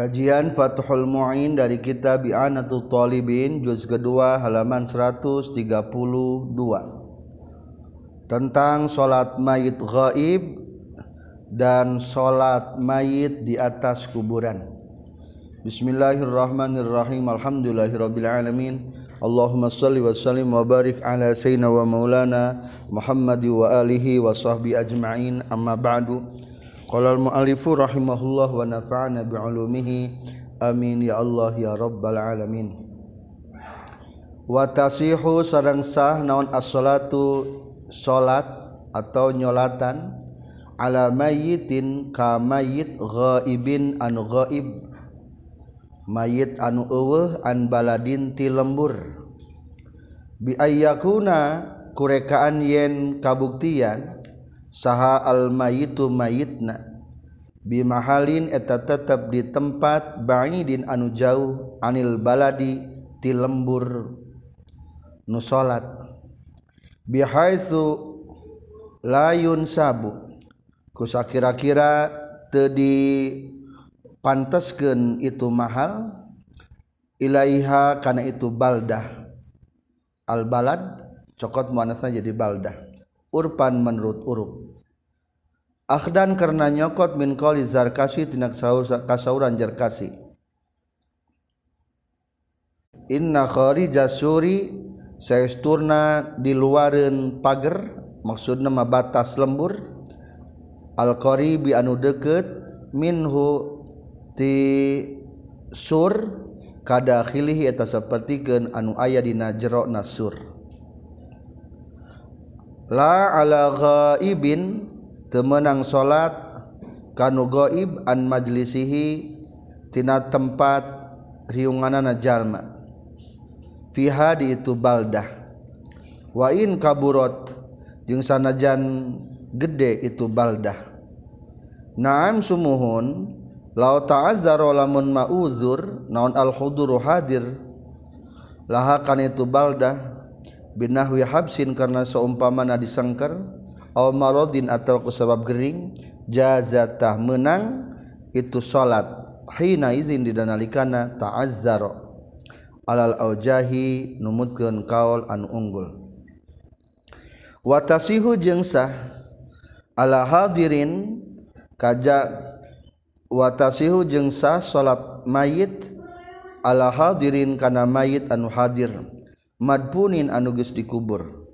Kajian Fathul Mu'in dari kitab Bi'anatul Talibin juz kedua halaman 132 tentang salat mayit ghaib dan salat mayit di atas kuburan. Bismillahirrahmanirrahim. Alhamdulillahirabbil alamin. Allahumma shalli wa sallim wa barik ala sayyidina wa maulana Muhammad wa alihi wa sahbi ajma'in. Amma ba'du. Qala al-mu'allifu rahimahullah wa nafa'ana bi'ulumihi. Amin ya Allah ya rabbal alamin. Wa tasihu sareng sah naon as-salatu salat atau nyolatan ala mayitin ka mayit ghaibin anu ghaib mayit anu eueuh an baladin ti lembur bi ayyakuna kurekaan yen kabuktian saha almayitu mayitna. Bimahalin eta tetap di tempat bangidin anu jauh anil baladi ti lembur. Nu salat bihaisu layun sabu. Kusa kira-kira di panteskeun itu mahal ilaiha kana itu baldah. Al balad cokot muannasna jadi baldah. urpan menurut urup akhdan karena nyokot min qali zarkasi tina kasauran jarkasi. inna kharija suri saesturna di luareun pager maksudna mah batas lembur al qaribi anu deukeut minhu ti sur kadakhilihi eta sapertikeun anu aya dina jero nasur la ala ghaibin temenang salat kanu gaib an majlisihi tina tempat riunganana jalma. Fiha di itu baldah. Wa in kaburot jeung sanajan gede itu baldah. Naam sumuhun law ta'azzara lamun ma'uzur naon al huduru hadir. Laha kan itu baldah binahwi habsin karena seumpamana disangkar aw maradin atau ku sabab gering jazatah menang itu salat. Hina izin didanalikana ta'azzara alal aujahi numutkeun kaul anu unggul. Watasihu jeung sah ala hadirin kaja watasihu jeung sah salat mayit ala hadirin kana mayit anu hadir. Madpunin anuges dikubur.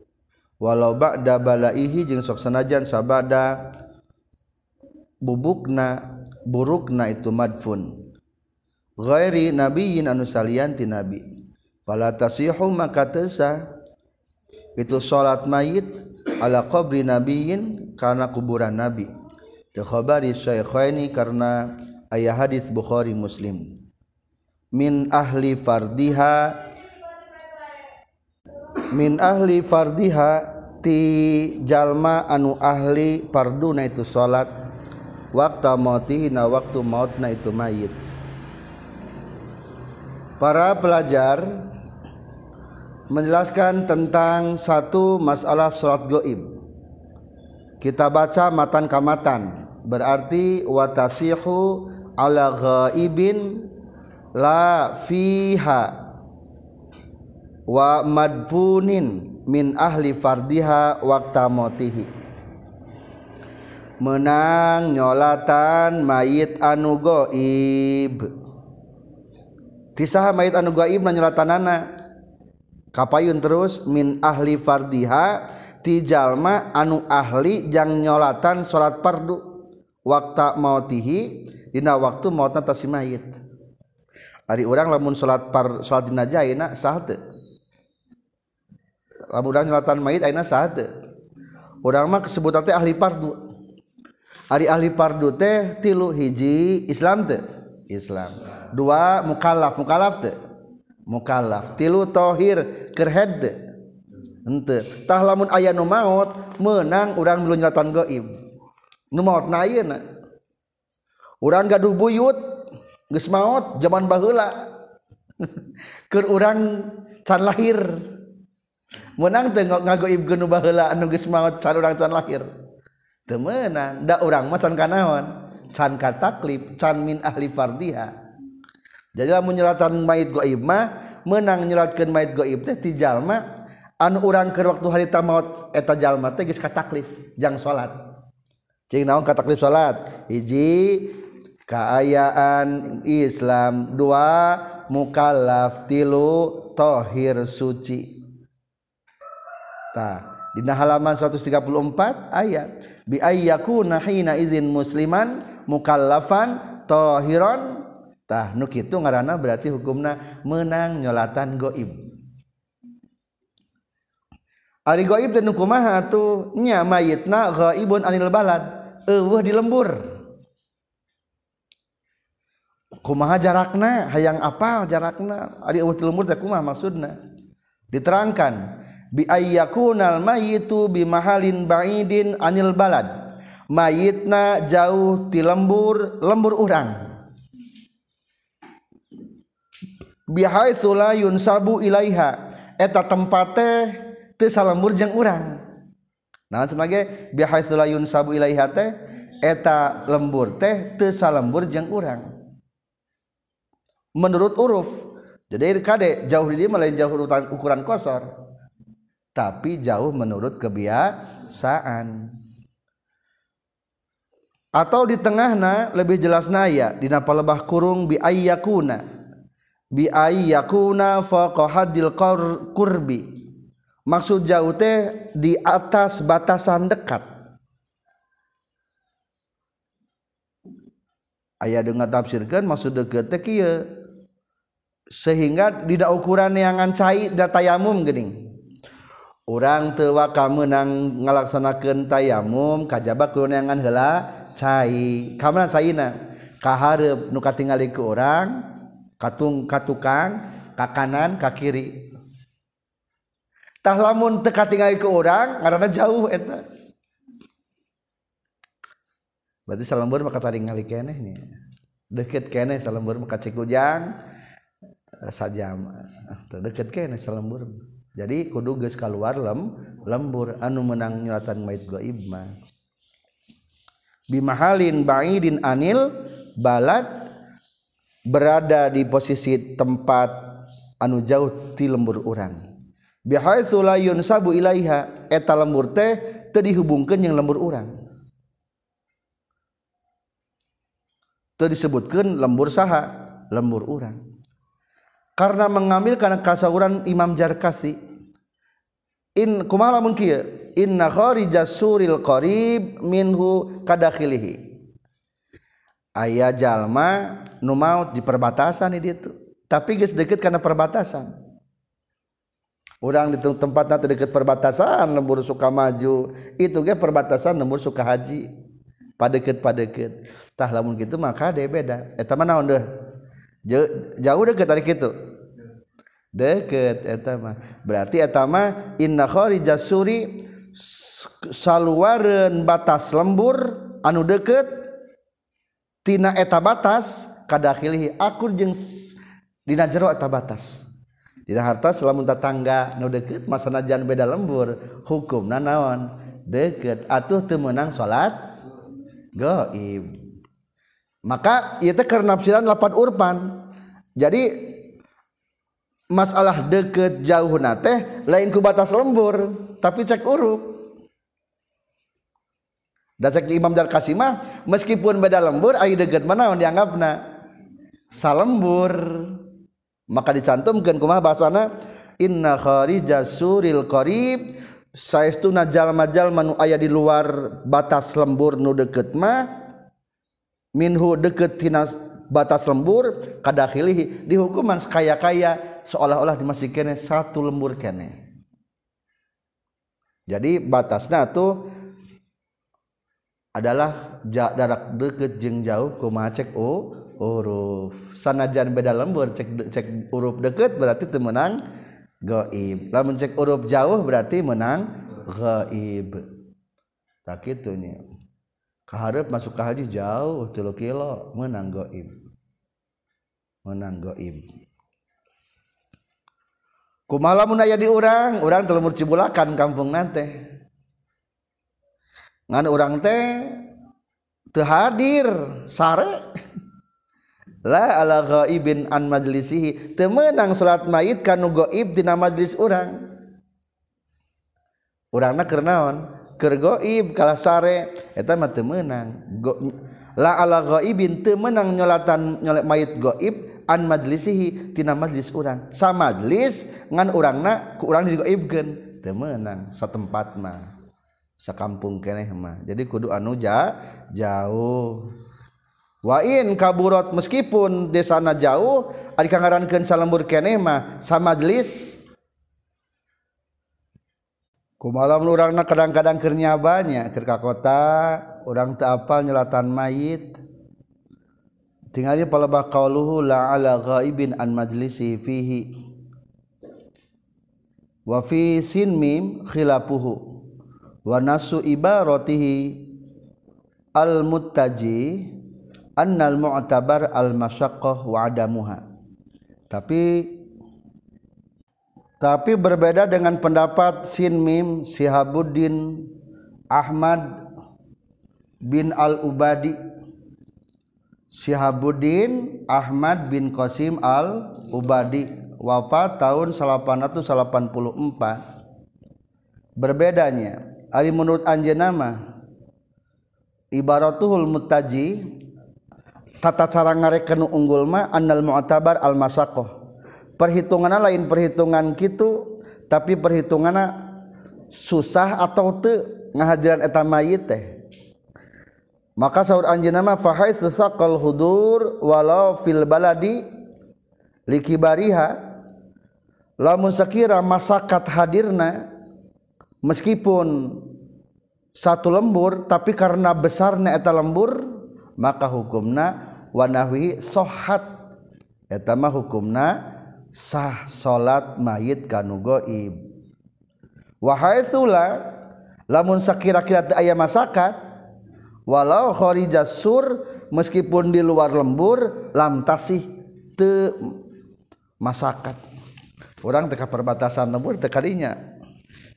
Walau ba'da balaihi jeung sok sanajan sabada bubukna burukna itu madfun. Ghairi nabiyyin anu salian ti nabi. Fala tasihu maka tesa itu salat mayit ala qabri nabiyyin karena kuburan nabi. Di khabari syaikhaini karena ayat hadis Bukhari Muslim. Min ahli fardiha min ahli fardiha ti jalma anu ahli parduna itu salat waktu mautihina waktu mautna itu mayit. Para pelajar menjelaskan tentang satu masalah salat goib. Kita baca matan kamatan berarti watasihu ala ghaibin la fiha. wa madbunin min ahli fardiha waqta motihi. Menang nyolatan mayit anu goib. Tisaha mayit anu goib na nyolatanana. Kapayun terus min ahli fardiha tijalma anu ahli jang nyolatan salat fardu. Waqta mautihi dina waktu mautna tasih mayit. Ari urang lamun salat par salat dina jaina sah teu. lamun nyelatan mayit ayeuna sahate urang mah kesebutan teh ahli fardu ari ahli fardu teh tilu hiji Islam teh. Islam. Dua mukallaf mukallaf teh. Mukallaf. Tilu tohir kerhed teh. Henteu. Tah lamun aya nu maot meunang urang milu nyelatan gaib. Nu maot na ayeuna urang gaduh buyut geus maot zaman baheula. Keur urang can lahir. menang tengok ngagoib genu baheula anu geus maot can urang can lahir. Teu meunang da urang mah can kanaon. Can kataklif can min ahli fardiha. Jadi lamun nyelatan mayit gaib mah menang nyelatkeun mayit goib teh ti jalma anu urang keur waktu harita maot eta jalma teh geus kataklif jang salat cing naon kataklif salat hiji kaayaan Islam. Dua mukallaf. Tilu tohir suci. harta Dina halaman 134 ayat bi ayyakuna hina izin musliman mukallafan tahiran. Tah nu kitu ngaranna berarti hukumna menang nyolatan goib. Ari goib teh nu kumaha atuh? Nya mayitna ghaibun anil balad. Eueuh di lembur. Kumaha jarakna? Hayang apal jarakna? Ari eueuh di lembur teh kumaha maksudna? Diterangkan bi ayyakunal mayitu bi mahalin ba'idin anil balad. Mayitna jauh ti lembur lembur urang. Bihaitsu la yunsabu ilaiha. Eta tempate teu salembur jeung urang. Naon cenah ge bihaitsu la yunsabu ilaiha teh eta lembur teh teu salembur jeung urang. Menurut uruf jadi kade jauh di dia lain jauh ukuran kosor tapi jauh menurut kebiasaan. Atau di tengahna lebih jelas naya di napa lebah kurung bi ayyakuna. Bi yakuna faqahadil kurbi maksud jauh teh di atas batasan dekat. Ayah dengan tafsirkan maksud dekat teh sehingga tidak ukuran yang cai da tayamum geuning orang tewa kamu nang ngalaksanakan tayamum kajaba kuneangan hela sai kamana saina kaharep nu katingali ku orang katung katukang ka kanan ka kiri tah lamun teu katingali ke orang karena jauh eta. Berarti salembur maka taringali keneh nya deket keneh salembur maka cikujang eh, sajam. Eh, teu deket keneh salembur jadi kudu geus keluar lem lembur anu menang nyelatan mait gaib mah. Bimahalin ba'idin anil balad berada di posisi tempat anu jauh ti lembur urang. Bihaitsu la yunsabu ilaiha eta lembur teh teu dihubungkeun jeung lembur urang. Teu disebutkeun lembur saha lembur urang. Karena mengambil karena kasauran Imam Jarkasi. In kumaha lamun kieu? Inna kharijas suril qarib minhu kadakhilihi. Ayah jalma nu maut di perbatasan itu tapi guys deket karena perbatasan. Orang di tempat nanti deket perbatasan lembur suka maju. Itu ge perbatasan lembur suka haji. Padeket padeket tah lamun gitu maka deh beda. Eta mana udah jauh deket dari itu? Deket etama. Berarti etama inna kharija suri saluaren batas lembur anu deket tina eta batas kadakhilihi akur jeung dina jero eta batas. Dina harta selamun tetangga nu deket masana jan beda lembur hukumna naon? Deket. Atuh teu meunang salat gaib maka teh karena nafsiran lapan urpan. Jadi masalah deket jauh nate lain ku batas lembur tapi cek uruk. Dasar Imam Kasimah meskipun beda lembur air dekat mana yang dianggap na salembur maka dicantumkan kumah bahasana inna kharija suril qarib. Saestuna jalma-jalma nu aya di luar batas lembur nu deket mah minhu deket tina batas lembur kadakhilihi dihukuman sekaya-kaya seolah-olah dimasih kene satu lembur kene. Jadi batasnya tuh adalah darak deket jeng jauh kumaha cek o huruf sanajan beda lembur cek cek huruf deket berarti itu menang gaib. Lamun cek huruf jauh berarti menang gaib. Tak itu nya kaharep masuk ke haji jauh tilu kilo menang goib. Menang goib. Kumala mun aya di urang urang telemur cibulakan kampung nante ngan urang teh teu hadir sare. La ala ghaibin an majlisihi teu meunang salat mayit kanu gaib dina majlis urang. Urangna keur naon? kergoib kalah sare eta mah teu meunang. La ala ghaibin teu meunang nyolatan nyolek mayit gaib an majlisihi tina majlis urang. Sa majlis ngan urangna ku urang digaibkeun teu meunang satempat mah sakampung keneh mah. Jadi kudu anu ja, jauh. Wain kaburot meskipun desana jauh ari kangarankeun salembur keneh mah sa majlis kumalam urangna kadang-kadang keur nyabanya keur ka kota urang teu apal nyelatan mayit. Tinggali palebah qauluhu la ala ghaibin an majlisi fihi. Wa fi sin mim khilafuhu. Wa nasu ibaratihi al muttaji annal mu'tabar al masyaqqah wa adamuha. Tapi tapi berbeda dengan pendapat Sin Mim Sihabuddin Ahmad bin Al-Ubadi. Sihabuddin Ahmad bin Qasim Al-Ubadi wafat tahun 884 berbedanya ari menurut anjeunna ibaratuhul mutaji tata cara ngareken unggul mah annal mu'tabar al masaqah perhitungan lain perhitungan gitu tapi perhitungan susah atau te eta mayit teh. Maka sahur anjeuna mah fa susah saqal hudur walau fil baladi likibariha. Lamun sakira masakat hadirna meskipun satu lembur tapi karena besarnya eta lembur maka hukumna wanahwi sohat. Eta mah hukumna sah salat mayit kanu goib wahai sula lamun sakira-kira aya masakat walau kharija sur meskipun di luar lembur lam tasih te masakat. Orang teka perbatasan lembur tekadinya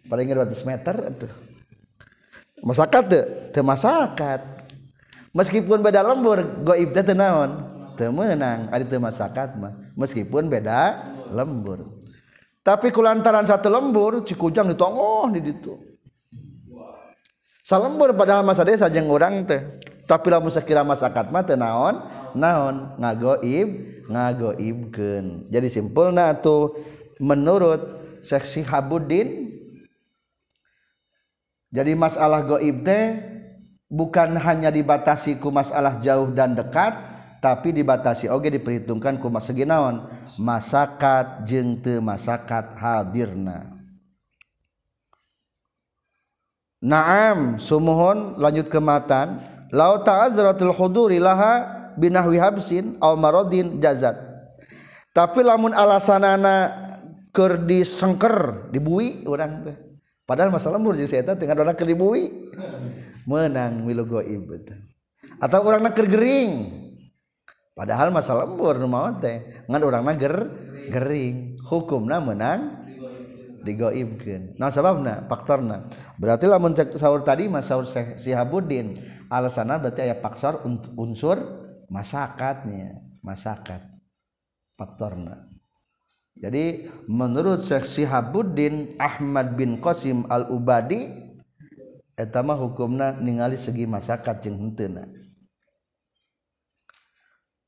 paling 200 meter itu masakat te, te masakat. Meskipun beda lembur goib teh naon? Temenang ada teu masakat mah meskipun beda lembur. Tapi kulantaran satu lembur cikujang ditongoh di ditu. Salembur padahal masa desa jeung urang teh tapi lamun sakira masakat mah teu naon? Naon? Ngagoib ngagoibkeun jadi simpulna tuh menurut Syekh Sihabuddin jadi masalah goib teh bukan hanya dibatasi ku masalah jauh dan dekat tapi dibatasi oge diperhitungkan ku segi naon? Masakat jeung teu masakat hadirna. Naam sumuhun lanjut ke matan. Lau ta'azratul huduri laha binahwi habsin aw maradin jazat. Tapi lamun alasanana keur disengker dibui urang teh. Padahal masalah lembur jeung saya teh orang keur dibui. Menang milu goib atau orang naker gering padahal masa lembur mau teh. Ngan orang nager gering. Hukumna menang digoibkeun. Nah sababna faktorna. Berarti lamun cek sahur tadi mas sahur Sihabuddin alasanna berarti aya faktor unsur masakatnya masakat faktorna. Jadi menurut Syekh Sihabuddin Ahmad bin Qasim Al-Ubadi etama hukumna ningali segi masyarakat jeung henteu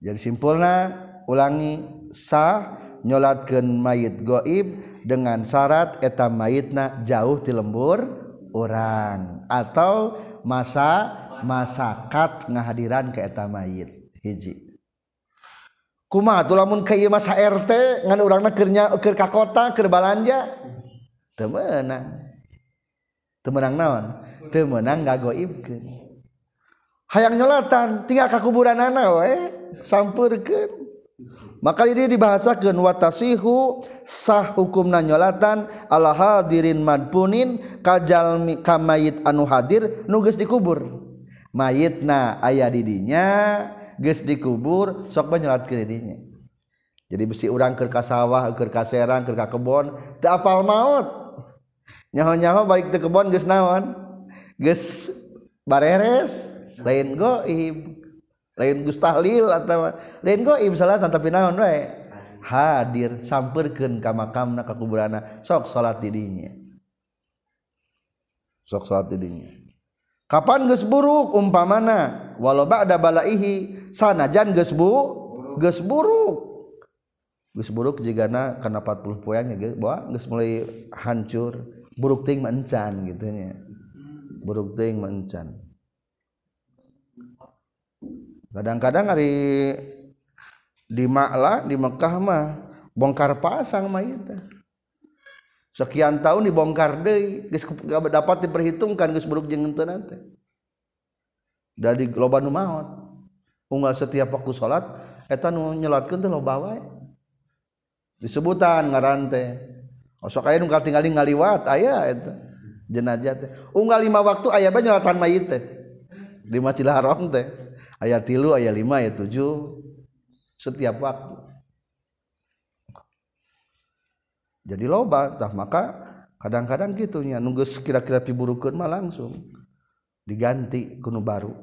jadi simpulna ulangi sah nyolatkan mayit goib dengan syarat eta mayitna jauh ti lembur orang atau masa masakat ngahadiran ke eta mayit. Hiji. Kuma atuh lamun ka masa RT ngan urangna keur keur ka kota keur balanja? Teu meunang. Teu meunang naon? Teu meunang gagoibkeun hayang nyolatan tinggal ke kuburan anak we sampurkan maka ini dibahasakan watasihu sah hukum nanyolatan ala hadirin madpunin kajal kamayit anu hadir nugas dikubur. Mayitna ayah didinya ges dikubur sok banyolat ke didinya jadi besi urang ke sawah ke kaserang ke kebon tak apal maut. Nyaho-nyaho balik ke kebon ges naon? Geus bareres. lain goib lain Gustahlil atau lain goib salah tapi naon wae hadir samperkeun ka makamna ka kuburana. Sok salat di dinya. Sok salat di dinya. Kapan geus buruk? Umpamana walau ba'da balaihi sanajan geus bu geus buruk. Geus buruk jigana kana 40 poean ge bawa geus mulai hancur. Buruk ting mencan gitu nya. Buruk ting mencan kadang-kadang hari di Makla di Mekkah mah bongkar pasang mah itu sekian tahun dibongkar deui geus dapat diperhitungkan geus buruk jeung henteu nanti dari loba nu maot. Unggal setiap waktu salat eta nu nyelatkeun teh loba wae. Disebutan ngaran teh. Sok aya nu katingali ngaliwat aya eta. Jenazah teh. Unggal lima waktu aya bae nyelatan mayit teh. Di Masjidil Haram teh. ayat tilu ayat lima ayat tujuh setiap waktu. Jadi loba tah maka kadang-kadang gitunya nunggu kira-kira piburukeun mah langsung diganti kuno baru.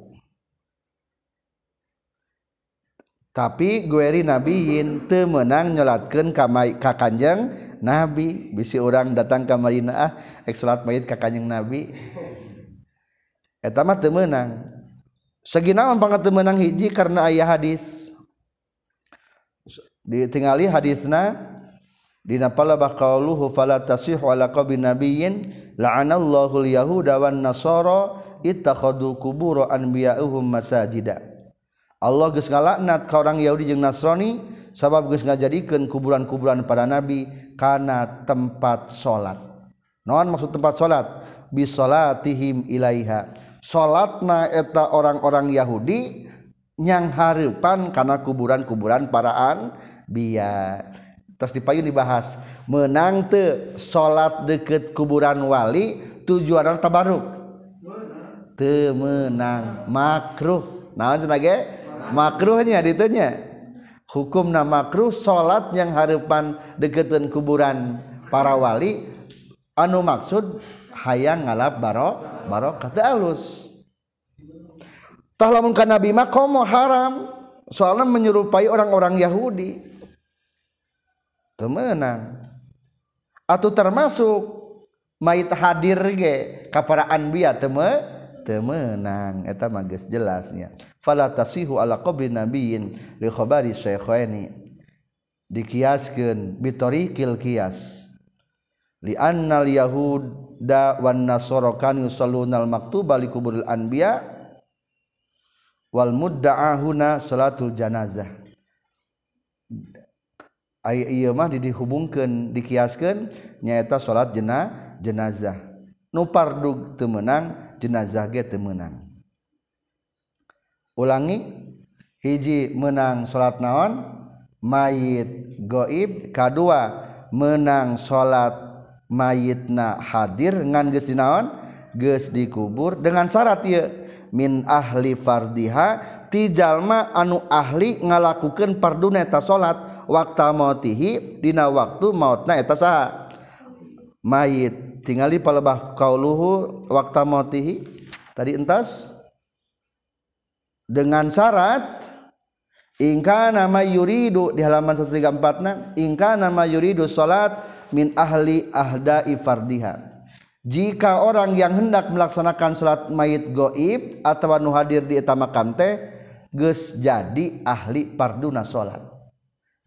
Tapi gueri nabiin temenang nyolatkan kamai kakanjeng nabi. Bisi orang datang ke Madinah ah, ek salat mayit kakanjeng nabi. Etama temenang seginaon pangkat menang hiji karena ayah hadis. Ditingali hadisna dina palabah qauluhu fala tasih wala qabi nabiyyin la'anallahu al-yahuda wan nasara ittakhadhu qubur anbiya'ihim masajida. Allah geus ngalaknat ka orang Yahudi jeung Nasrani sabab geus ngajadikeun kuburan-kuburan para nabi kana tempat salat. Naon maksud tempat salat? Bi salatihim ilaiha. salatna eta orang-orang Yahudi nyang harepan karena kuburan-kuburan paraan biar. Terus dipayun dibahas menang te salat deket kuburan wali tujuan tabaruk temenang makruh. Nah senage makruhnya ditunya hukum nama makruh salat yang harapan deketan kuburan para wali. Anu maksud hayang ngalap baro barokah teu alus tah lamun ka nabi mah komo haram soalnya menyerupai orang-orang Yahudi. Temenang atau termasuk mait hadir ge kapara anbiya teme temenang eta mah geus jelasnya. Fala tasihu ala qabri nabiyyin li khabari syaikhaini. Dikiaskeun bitorikil kias li annal yahud Yahuda wan Nasara kan yusalluna al-maktuba li kuburil anbiya wal mudda'ahuna salatul janazah. Aya ieu mah dihubungkeun dikiaskeun nyaeta salat jena jenazah. Nu pardug teu meunang jenazah ge teu meunang. Ulangi hiji menang salat naon? Mayit goib kadua menang salat mayitna hadir ngan geus dinaon? Geus dikubur dengan syarat ieu min ahli fardiha ti jalma anu ahli ngalakukeun farduna eta salat waqta mautihi dina waktu mautna eta saha. Mayit tingali palebah kauluhu waqta mautihi tadi entas. Dengan syarat ingka nama yuridu di halaman 134 na ingka nama yuridu salat min ahli ahda fardiha. Jika orang yang hendak melaksanakan salat mayit goib atau nu hadir di eta makam teh geus jadi ahli parduna salat.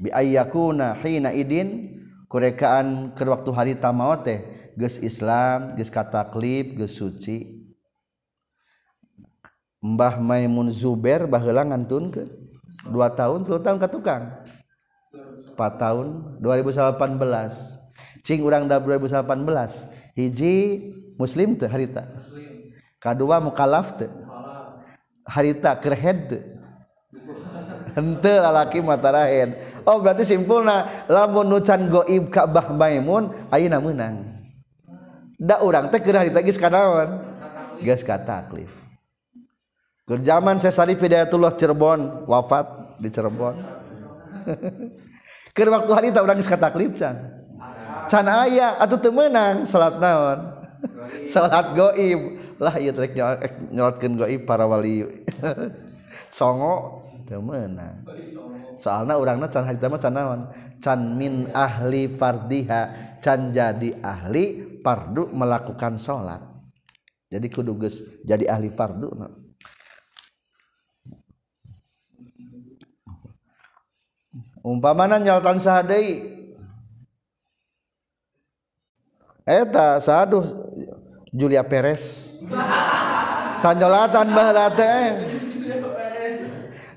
Bi ayyakuna hina idin kurekaan ke waktu hari tamaot teh geus Islam geus kataklib geus suci. Mbah Maimun Zuber baheula ngantunkeun 2 tahun 3 tahun ka tukang. 4 tahun 2018 cing urang da 2018 hiji muslim teh harita. Kadua mukalaf teh. Harita kerhed teu henteu lalaki mata oh berarti simpulna lamun nucan goib Ka'bah Maimun ayeuna meunang. Da urang teh keur harita geus kanaon geus kataklif Kerjaman zaman Sesari Hidayatullah Cirebon wafat di Cirebon. Ker waktu harita urang geus geus kataklif can. Can aya atau temenang salat naon? Salat goib. Lah iya trek nyolatkeun goib para wali. Songo menang soalnya orangnya can hari can naon? Can min ahli fardiha. Can jadi ahli fardu melakukan sholat jadi kudu geus jadi ahli fardu umpamana nyalatan sahadai eta saduh Julia Perez. Canjolatan baheula teh.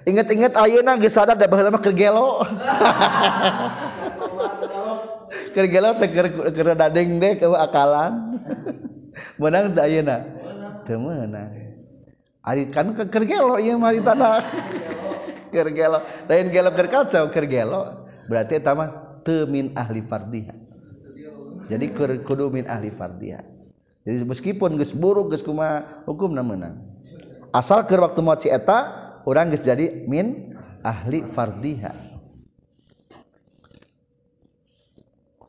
Inget-inget ayeuna geus sadar da baheula mah keur gelo. Keur gelo teh keur dadeng deh ke akalan. Menang teh ayeuna? Teu meunang. Ari kan keur gelo ieu mah tanah keur gelo. Lain gelo keur kacau keur gelo. Berarti eta mah teu min ahli fardhiha jadi kudu min ahli fardhiha jadi meskipun geus buruk geus kumaha hukumna meunang. Asal keur waktu mau ci eta orang geus jadi min ahli fardhiha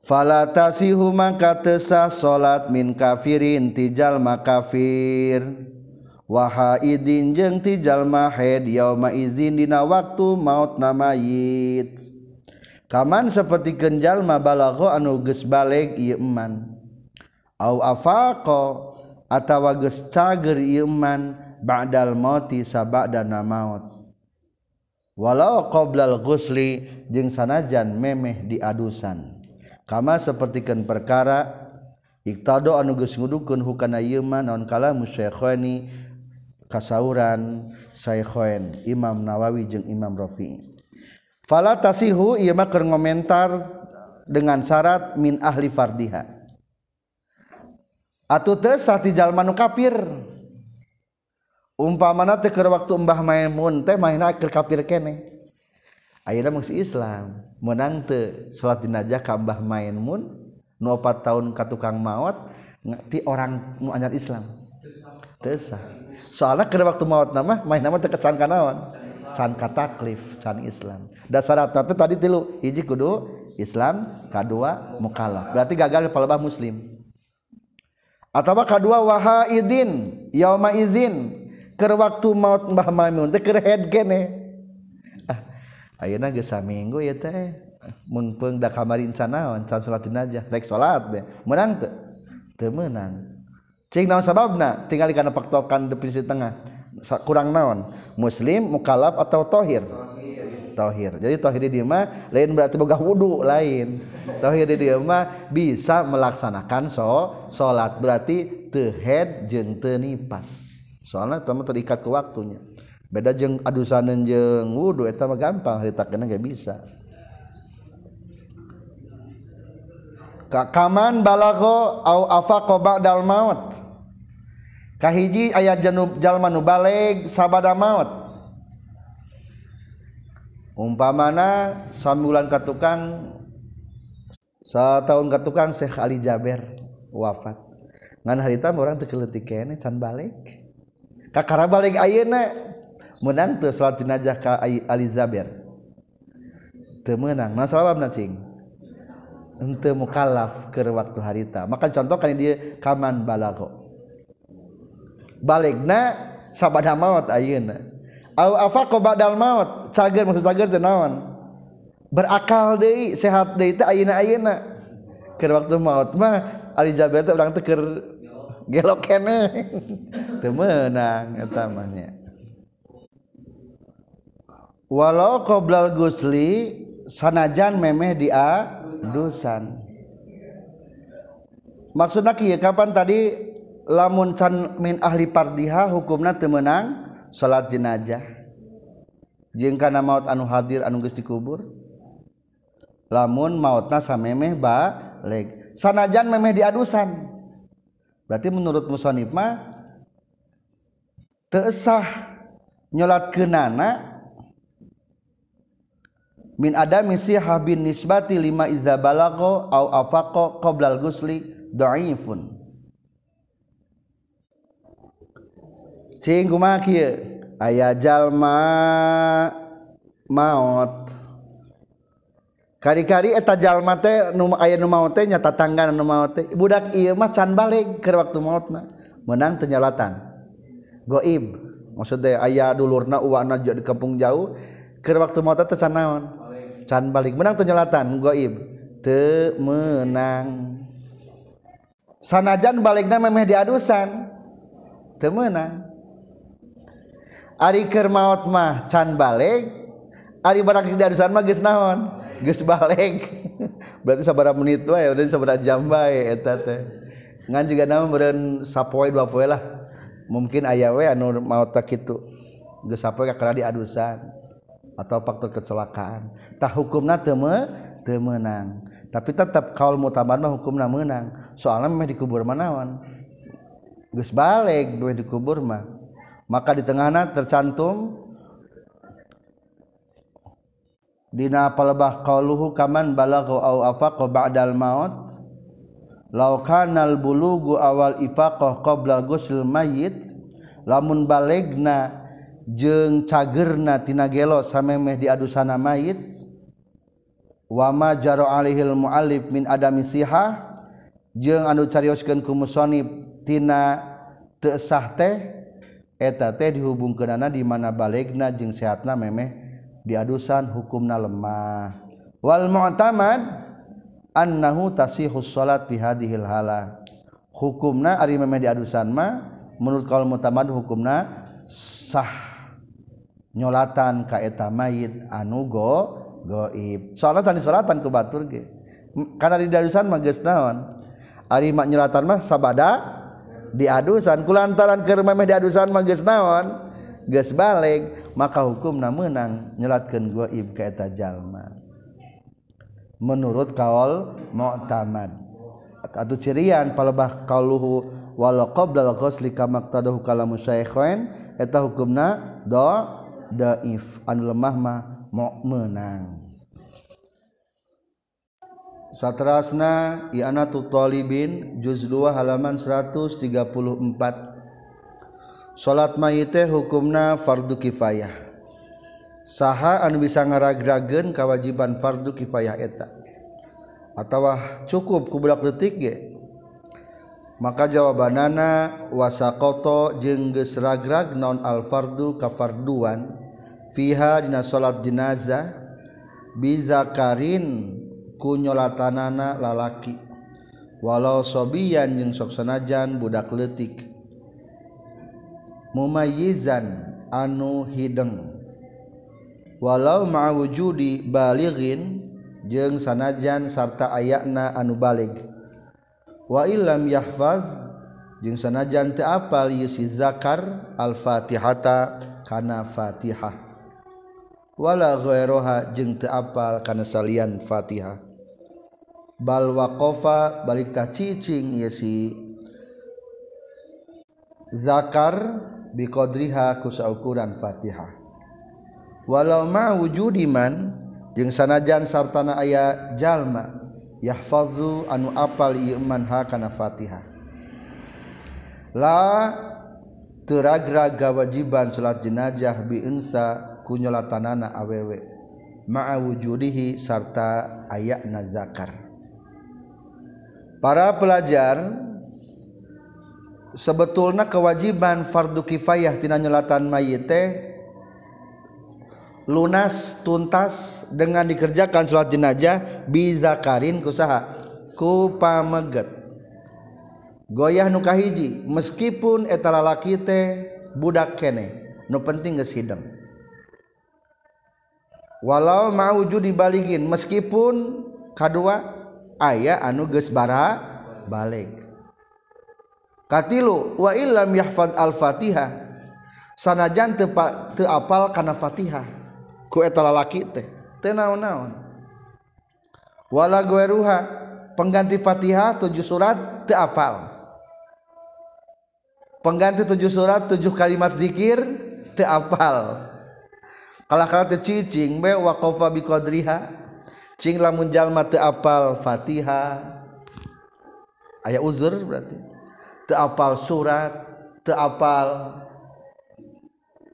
fala tasihu maka tesah salat min kafirin tijal makafir wahaidin jeung tijal mahed yauma izin dina waktu maut namayit kaman seperti kenjallma balago anu ges balik Iman afaqo atawa geus cager Iman Ba'dal mati sabada maut walau qoblal ghusli jeung sanajan memeh diadusan. Kama sapertikeun perkara iktado anu geus ngudukeun hukana ieu mah naon kalamu syekhani kasauran Syaikhain Imam Nawawi jeung Imam Rafi'i. Fala tasihu ieu mah keur ngomentar dengan syarat min ahli fardiha. Atuh teh sati jalma nu kafir umpa mana teh waktu Mbah Maimun teh main akhir kafir kene. Ayeuna masih Islam. Menang teh salat jenazah ka Mbah Maimun nu 4 tahun ka tukang maut ti orang nu anyar Islam. Teu sah. Soalnya keur waktu maut nama main nama teh kecan kanaon can kataklif can Islam. Dasaratna teh tadi tilu hiji kudu Islam kadua mukallaf berarti gagal palebah muslim. Atau kedua wahaidin yauma izin. Waktu maut Mbah Mamun teh keur head kene ah ayeuna geus saminggu ya teh. Mun peung da kamarin can salat jenazah rek salat be menang teu? Teu meunang. Cing naon sababna? Tinggal kana paktokan definisi tengah kurang naon? Muslim mukallaf atau tohir tohir jadi tohir di mah lain berarti boga wudu lain. Tohir di mah bisa melaksanakan so salat berarti teu head jeung teu nipas soalnya teman terikat ke waktunya. Beda jeng adusan jeng wudhu itu mah gampang. Ditakena gak bisa. Kaman balago au afaqo ba'dal maut kahiji ayat janub jalma nu baleg sabada maut umpamana samulan ka tukang tahun ka tukang Syekh Ali Jaber wafat. Ngan harita orang teu keleutik kene can balik kakara balik ayeuna menang teu salat jenazah ka Ali Jaber. Teu meunang nah sababna cing? Ente mukallaf ke waktu harita. Maka contoh kan dia kaman balago. balikna sabada maut ayeuna. Au afaqo badal maut cager maksud cager teh naon? Berakal deui sehat deui teh ayeuna-ayeuna keur waktu maut mah ali jabe teh urang teh keur gelok kene. Teu meunang eta mah nya walau qoblal gusli sanajan memeh dia dusan. Maksudna kieu kapan tadi lamun can min ahli pardiha hukumna temenang salat jenazah. Jeung kana maut anu hadir anu geus dikubur. Lamun mautna samemeh baleg sanajan memeh diadusan. Berarti menurut musonif mah teu sah nyolatkeunana min ada misi habin nisbati lima iza balago au afaqo qoblal gusli dhaifun cing kumaha kieu? Aya jalma maut kari-kari eta jalma teh nu aya nu maot teh nyata tangga nu maot teh. Budak ieu mah can balik ke waktu mautna menang tenyalatan goib maksudnya aya dulurna uwana di kampung jauh ke waktu maot teh can naon? Can balik menang tenyalatan goib. Teu menang sanajan balikna memeh diadusan. Teu menang Ariker maut mah can balik Ari barang didarusan mah geus naon? Geus balik berarti sabaraha menit wae udah sabaraha jam bae eta teh. Ngan juga naon beureun sapoe dua poe lah. Mungkin aya we anu maut tak kitu. Geus sapoe kakara diadusan atau faktor kecelakaan. Tah hukumna teu me teu meunang. Tapi tetap kaul mutabar mah hukumna meunang. Soalnya mah dikubur manawan. geus balik bae dikubur mah. maka di tengahna tercantum. Dina palebah qauluhu kaman balagha au afaqa ba'dal maut. Law kanal bulugu awal ifaqah qabla ghusl mayyit lamun balegna jeung cagerna tina gelo samemeh diadusana mayit. Wama jaro alihil muallif min adami sihah. Jeung anu carioskeun ku musonib tina teu sah teh. eta teh dihubungkeunana di mana balegna jeung sehatna memeh diadusan hukumna lemah. Wal mu'tamad annahu tasihus salat fi hadhil hala. Hukumna ari memeh diadusan mah menurut kaul mu'tamad hukumna sah nyolatan ka eta mayit anu go goib. Salatan disolatan ku batur ge. Kana di darusan mah geus naon? Ari mak nyolatan mah sabada diadusan kulantaran ke rumahmeh diadusan magis naon? Geus balik maka hukumna meunang nyelatkeun goib ka eta jalma. Menurut kaul mu'tamad. Atau cirian palebah kauluhu walau qabla al-ghusli kama qtadahu kalamu syaikhain eta hukumna do daif anu lemah mah mau menang Satrasna Ianatu Thalibin juz 2 halaman 134. Salat mayit hukumna fardu kifayah. Saha anu bisa ngaragragen kawajiban fardu kifayah eta. Atawa cukup ku budak detik ge. Maka jawabanana wasaqata jeung geus ragrag naon al fardu ka farduan fiha dina salat jenazah bizakarin kunyolatanana lalaki. Walau sobiyan jeung sok sanajan budak letik mumayyizan anu hideng. Walau ma'wujudi balighin jeung sanajan sarta ayakna anu balig. Wa illam yahfaz jeung sanajan teu apal yusi zakar al-fatihata kana fatihah. Wala ghairoha jeung teu apal kana salian Fatihah bal waqafa balik ta cicing ieu si zakar biqadriha ku saukuran fatihah. Walau ma wujudiman jeung sanajan sartana aya jalma yahfazu anu apal ieu man ha kana fatihah. La teragra gawajiban salat jenajah bi insa kunyolatanana awewe. Ma'a wujudihi sarta ayakna zakar. para pelajar sebetulnya kewajiban fardu kifayah tina nyelatan mayit lunas tuntas dengan dikerjakan sholat jenajah bizakarin kusaha ku pameget. Goyah nukahiji meskipun eta lalaki teh budak kene nu penting geus hidang walau mau ju dibaligin meskipun kadua ayah anu geus bara balik. Katilu wa illam yahfad al-fatihah sanajan teu teu apal kana fatihah ku eta lalaki teh teu naon-naon. Wala gueruha pengganti fatihah tujuh surat teu apal. Pengganti tujuh surat tujuh kalimat zikir teu apal. Kalah-kala teu cicing be waqafa bi qadriha cing lamun jalma teu apal Fatihah aya uzur berarti. Teu apal surat teu apal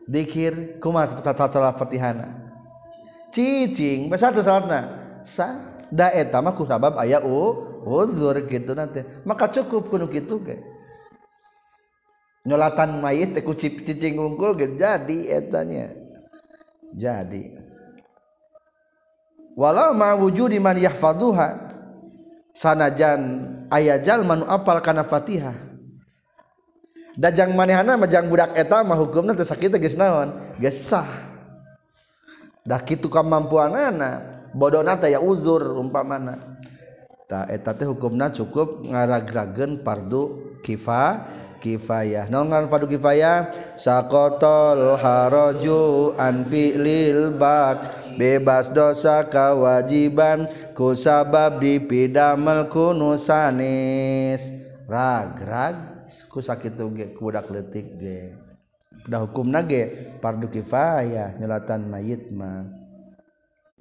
dikir kumaha tata Fatihana? Cicing bahasa teu salatna? Sa da eta mah ku sabab aya u uzur gitu nanti. Maka cukup kuno gitu ge. Nyolatan mayit ku cicing unggul jadi etanya. Jadi. walau ma wujudi man yahfaduha sanajan aya jalma nu apal kana Fatihah. Dajang manehana majang budak eta mah hukumna teh sakitu geus naon? Geus sah. Da kitu kamampuanana bodohna teh ya uzur umpamana. Tah eta teh hukumna cukup ngaragrageun fardu kifa kifayah. Naungan fardu kifayah? Saqatal haraju an fi'lil bak bebas dosa kewajiban ku sabab dipidamel kunusanis rag rag ku sakit ge ku budak letik ge. Dah hukum nage pardu kifayah nyelatan mayit mah.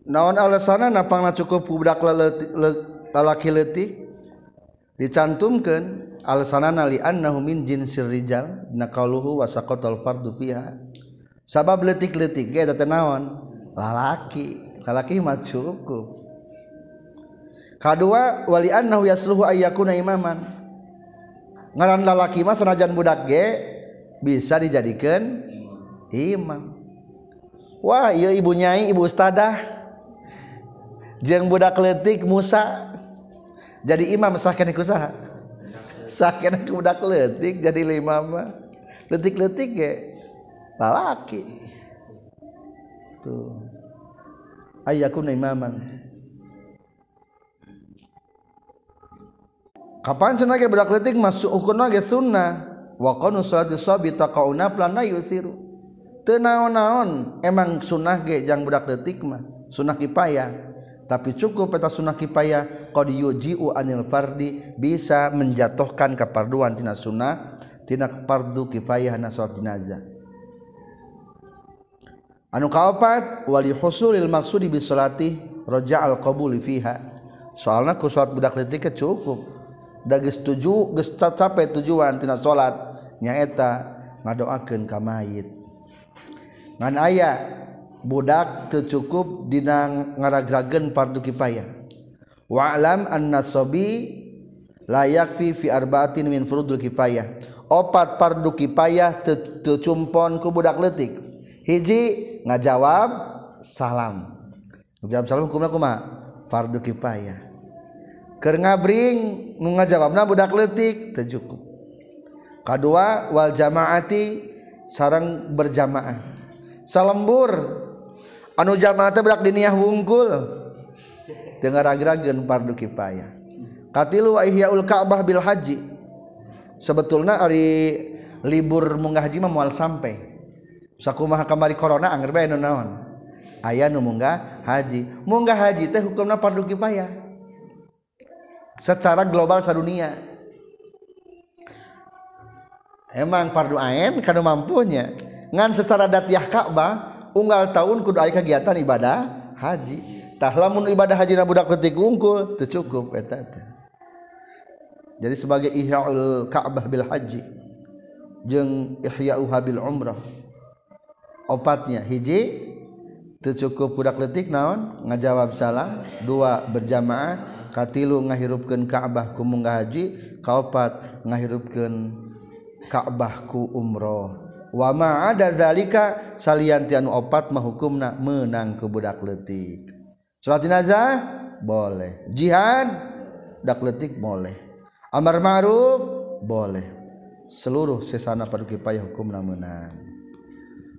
Naon alasanna napangna cukup ku budak leletik lalaki letik dicantumkan alasanana li annahu min jinsir rijal naqaluhu wa saqatal fardu fiha. Sabab letik-letik ge eta naon? lalaki. Lalaki mah cukup. Kedua wali annahu yasluhu ayyakuna imaman. Ngaran lalaki mah sanajan budak ge bisa dijadikan imam. Wah iya ibu nyai ibu ustadah. Jeung budak letik Musa. Jadi imam sakene ku saha? Sakene budak letik jadi imam mah. Letik-letik ge lalaki. Tuh ayakun imaman. Kapan cenah ge budak letik masuk ukurna ge sunnah wa qanu salati sabi taqauna plana yusiru teu naon-naon emang sunnah ge jang budak letik mah sunnah kipayah. Tapi cukup peta sunnah kipayah qad yuji'u anil fardi bisa menjatuhkan keparduan tina sunnah tina fardu kifayah na salat jenazah anu kaopat wali husulil maksudi bis salati al qabul fiha. Soalna ku salat budak leutik cukup. Da geus tuju geus capai tujuan tina salat nyaeta ngadoakeun ka mayit. Ngan aya budak teu cukup dina ngaragrageun fardu kifayah wa alam anna sabi la yakfi fi arba'atin min furudul kifayah opat fardu kifayah teu cumpon ku budak leutik. hiji ngajawab salam. Ngajawab salam hukumna kuma fardu kifayah. Keur ngabring nu ngajawabna budak leutik teu cukup. Kadua wal jamaati sarang berjamaah. Salembur anu jamaah teh budak diniah wungkul teu ngaragrageun fardu kifayah. Katilu wa ihyaul ka'bah bil haji. Sebetulna ari libur munggah haji mah moal sampai. Sakumaha kamari corona angger bae naon? Aya nu munggah haji. Munggah haji teh hukumna fardu kifayah secara global sadunia. Emang fardu ain kanu mampunya. Ngan secara datiah Ka'bah unggal tahun kudu aya kegiatan ibadah haji. Tah lamun ibadah haji na budak leutik unggul teu cukup eta teh. Jadi sebagai ihya'ul ka'bah bil haji jeung ihya'uha bil umrah opatnya hiji. Teu cukup budak leutik naon? Ngajawab salam dua berjamaah. Katilu ngahirupkeun Ka'bah ku munggah haji. Kaopat ngahirupkeun Ka'bah ku umroh. Wama ada zalika salianti anu opat mah hukumna menang ke budak letik. Salat jenazah? Boleh. Jihad? Budak letik boleh. Amar ma'ruf? Boleh. Seluruh sesana pada kipayah hukumna menang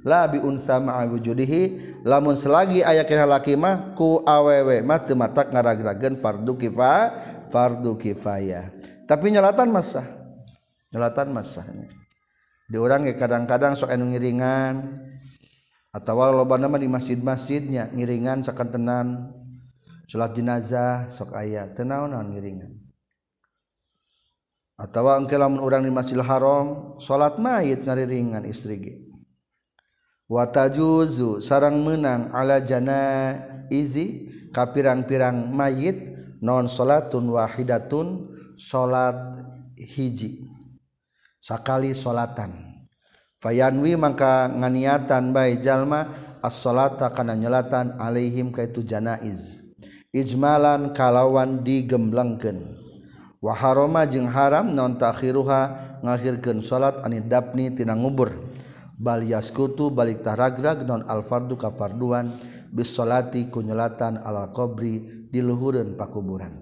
la bi unsa ma'a wujudihi. Lamun selagi aya kana laki mah ku awewe mah teu matak ngaragrageun fardu kifayah fardu kifayah tapi nyalatan masa nyalatan masa di orang ge kadang-kadang sok anu ngiringan atawa loba nama di masjid-masjidnya ngiringan sakantenan salat jenazah sok aya teu naon-naon ngiringan. Atawa engke lamun urang di Masjidil Haram salat mayit ngariringan istri ge. watajuzu sarang menang ala jana izi kapirang-pirang mayit non salatun wahidatun salat hiji sakali salatan. Fayanwi maka nganiatan bae jalma as-salata kana nyelatan alaihim kaitu janaiz. Ijmalan kalawan digemblengkeun wa harama jeung haram non takhiruha ngakhirkeun salat anidapni tina ngubur. bal yaskutu balik tahragrag non alfardu kafarduan bisolati kunyelatan alal di diluhurun pakuburan.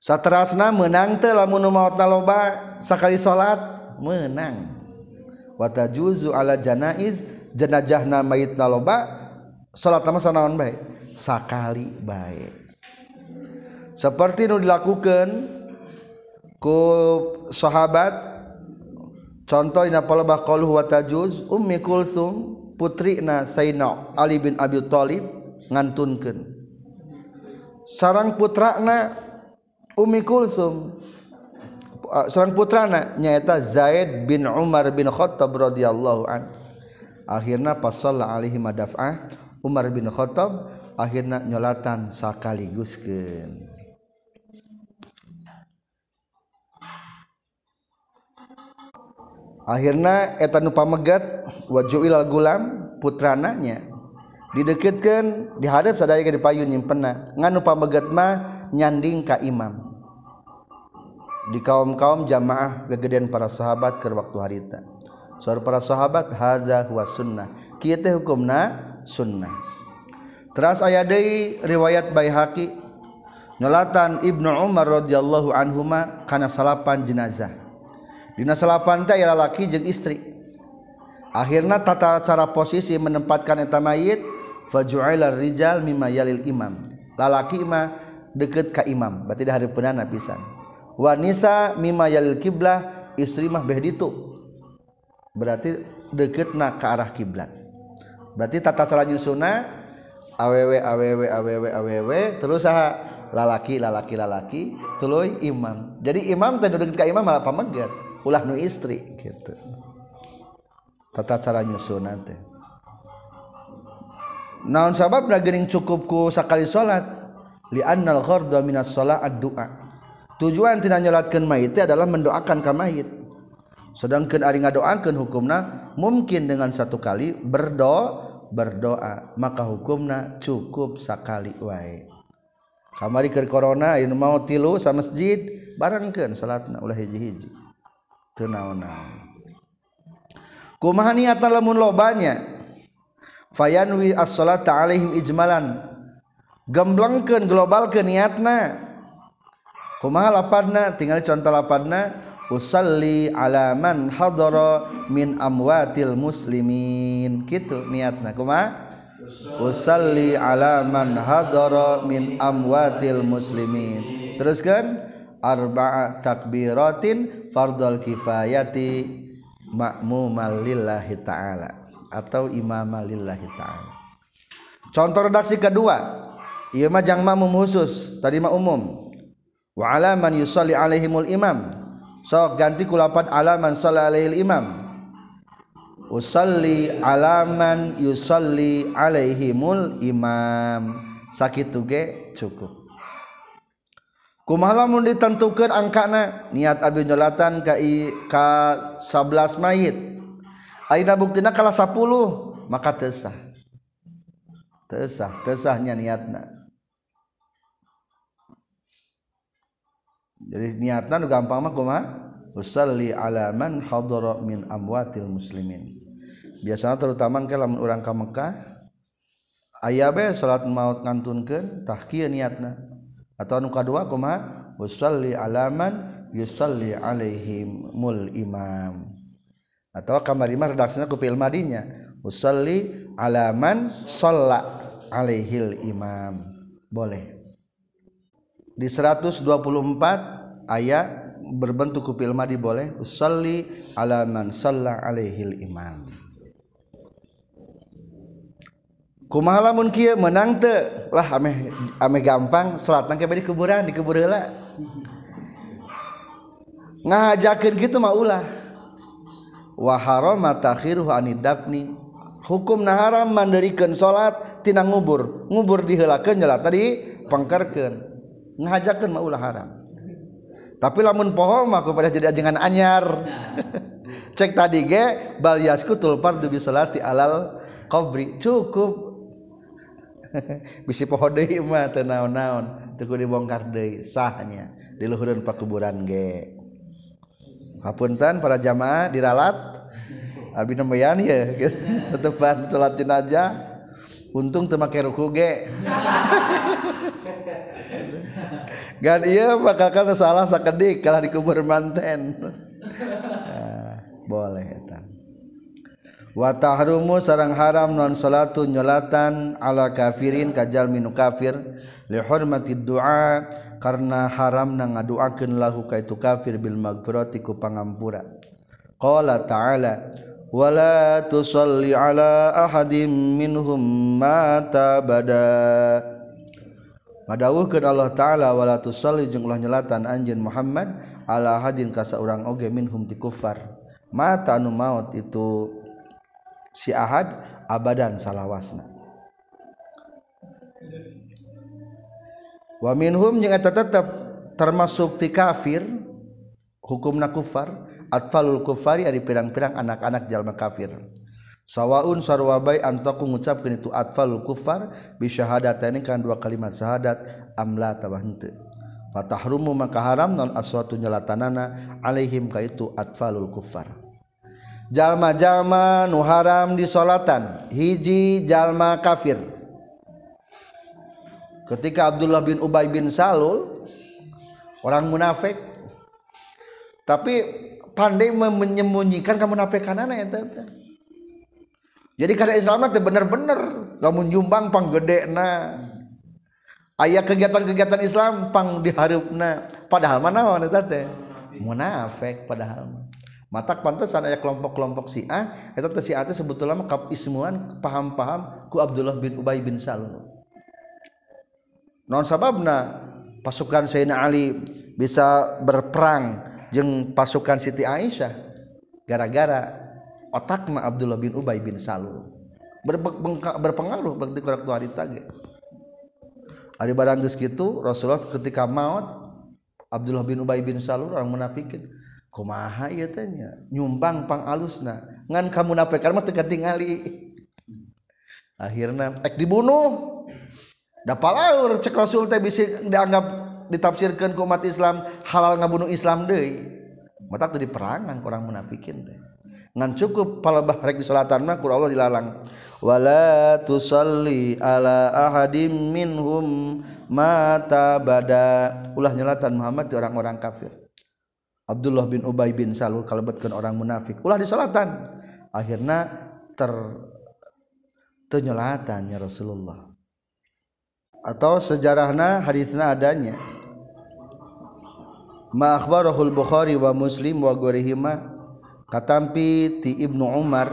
Saterasna menang teu lamun maut loba sakali salat menang. Wata juzu ala janaiz jenajahna mayit loba salat mah sanaon bae? Sakali bae. Seperti nu dilakukan ku sahabat contoh dina palebah qaluhu wa tajuz ummi kulsum putrina sayyidina ali bin abi thalib ngantunkeun. Sarang putrana ummi kulsum sarang putrana nyaeta zaid bin umar bin khattab radhiyallahu an. Akhirna pasalla alaihi madaf'ah umar bin khattab akhirna nyolatan sakaliguskeun akhirnya etan nupa megat waju ilal gulam putrananya. Dideketkan dihadap sadaya ke dipayun nyimpenna. Ngan nupa megat mah nyanding ka imam. Di kaum-kaum jamaah kegedean para sahabat ke waktu harita. Suara para sahabat hadza huwa sunnah. Kieu teh hukumna sunnah. Teras aya deui riwayat Baihaqi. Nyolatan Ibnu Umar radhiyallahu anhuma kana salapan jenazah. Dina salapan teh lalaki jeung istri. Akhirna tata cara posisi menempatkan eta mayit rijal mimma yalil imam. Lalaki mah deket ka imam, berarti dah hareupeunana pisan. Wa nisa mimma yalil kiblah, istri mah beh ditu. Berarti deketna ke arah kiblat. Berarti tata cara nyusuna awewe awewe awewe awewe terus saha lalaki lalaki lalaki tuluy imam. Jadi imam teh deket ka imam malah pamegat ulah nu istri gitu. Tata cara nyusun teh naon sabab geuning cukup ku sakali salat li annal gharda minas salat addu'a. Tujuan tina nyolatkeun mayit adalah mendoakan ka mayit. Sedangkan ari ngadoakeun hukumna mungkin dengan satu kali berdoa berdoa. Maka hukumna cukup sakali wae. Kamari keur corona ieu mau tilu sa masjid barengkeun salatna ulah hiji-hiji. Kumaha niatan lamun lobanya? Fayanwi as-salata alaihim ijmalan. Gemblengkeun globalkeun niatna. Kumaha lapadna? Tinggal contoh lapadna. Usalli ala man hadara min amwatil muslimin. Gitu niatna. Kumaha? Usalli ala man hadara min amwatil muslimin. Teruskan arba'a takbiratin fardul kifayati makmumal lillahi ta'ala atau imama lillahi ta'ala. Contoh redaksi kedua iya mah jang makmum khusus tadi mah umum. Wa ala man yusalli alaihimul imam. Sok ganti kulapan ala man salli alaihil imam. Usalli alaman yusalli alaihimul imam. Sakit tuge cukup lamun ditentukan angkana? Niat Abi nyolatan ka ka 11 mayit. Aina buktina kalah 10 maka tesah tesah tesahnya niatna. Jadi niatna nu gampang mah kumaha? Usalli ala man hadara min amwatil muslimin. Biasanya terutama ke lamun urang ka Mekah aya bae salat maut ngantunkeun tah kieu niatna atau anu kadua kumaha usalli alaman yusalli alaihim mul imam. Atau kamari mah redaksina ku fi'il madinya. Usalli alaman shalla alaihil imam. Boleh. Di 124 ayat berbentuk ku fi'il madi boleh. Usalli alaman shalla alaihil imam kumalamun kia menang te. Lah ame ame gampang. Sholat nangke di kuburan di kuburela ngajakin gitu mah ulah. Wa harama takhiruhu anidapni hukum naharam mandirikan sholat tina ngubur. Ngubur dihelakan jelas tadi pangkerkeun ngajakeun mah ulah haram. Tapi lamun poho mah kepada jadi ajengan anyar. Cek tadi ge bal yasku tulpar dubi salati alal qabri. Cukup bisi pohon deui mah teu naon-naon teu dibongkar deui sahnya di luhureun pakuburan ge. Hapunten para jamaah diralat abi nembean ya tetepan salat jenazah. Untung temakai ruku ge. Gan iya bakal kan salah sakedik kalah dikubur manten. Nah, boleh watahrumu sarang haram non salatu nyolatan ala kafirin kajal minu kafir. Lihormati doa karena haram na ngaduakan lahu kaitu kafir bil magfirati ku pangampura. Qala ta'ala wala tusalli ala ahadim minhum mata bada. Madawuhkeun Allah taala wala tusalli jeung ulah nyelatan anjeun Muhammad ala hadin ka saurang oge minhum ti kufar. Mata anu maut itu si ahad abadan salawasna. Wa minhum jeung eta tetep termasuk ti kafir hukumna kufar atfalul kufari ari pirang-pirang anak-anak jalma kafir. Sawaun sarwabai antaku ngucapkeun itu atfalul kufar bi syahadataini kan dua kalimat syahadat amla tabah henteu. Fatahrumu maka haram non aswatu nyalatanana alaihim ka itu atfalul kufar jalma-jalma nu haram di salatan hiji jalma kafir ketika Abdullah bin Ubay bin Salul orang munafik tapi pandai menyembunyikan kamu napekan ya tete. Jadi karena Islam itu bener-bener kamu nyumbang pang gede na. Ayah kegiatan-kegiatan Islam pang diharupna. Padahal mana wana tete? Munafik padahal. mata pantasan aya kelompok-kelompok Syiah eta teh Syiah teh sebetulna mah ismuan paham-paham ku Abdullah bin Ubay bin Salul. Non sababna pasukan Sayyidina Ali bisa berperang jeung pasukan Siti Aisyah gara-gara otak mah Abdullah bin Ubay bin Salul. Berpengaruh bagi kurak dua hari tage. Ari barang geus kitu Rasulullah ketika maut Abdullah bin Ubay bin Salul orang munafikin kumaha ieu teh nyumbang pang alusna ngan kamu nape karena teu tingali akhirnya ek dibunuh. Da palaur cek Rasul teh bisa dianggap ditafsirkan ke umat Islam halal ngabunuh Islam deh mata tadi perangan kurang munafikin deh ngan cukup palabah rek di salatan mah ku Allah dilarang. Wala tusalli ala ahadim minhum mata bada. Ulah nyelatan Muhammad di orang-orang kafir Abdullah bin Ubay bin Salul kalebetkeun orang munafik. Ulah di salatan akhirnya ter tenyelatan ya Rasulullah. Atau sejarahna hadisna adanya. Ma Bukhari wa Muslim wa ghairihima katampi ti Ibnu Umar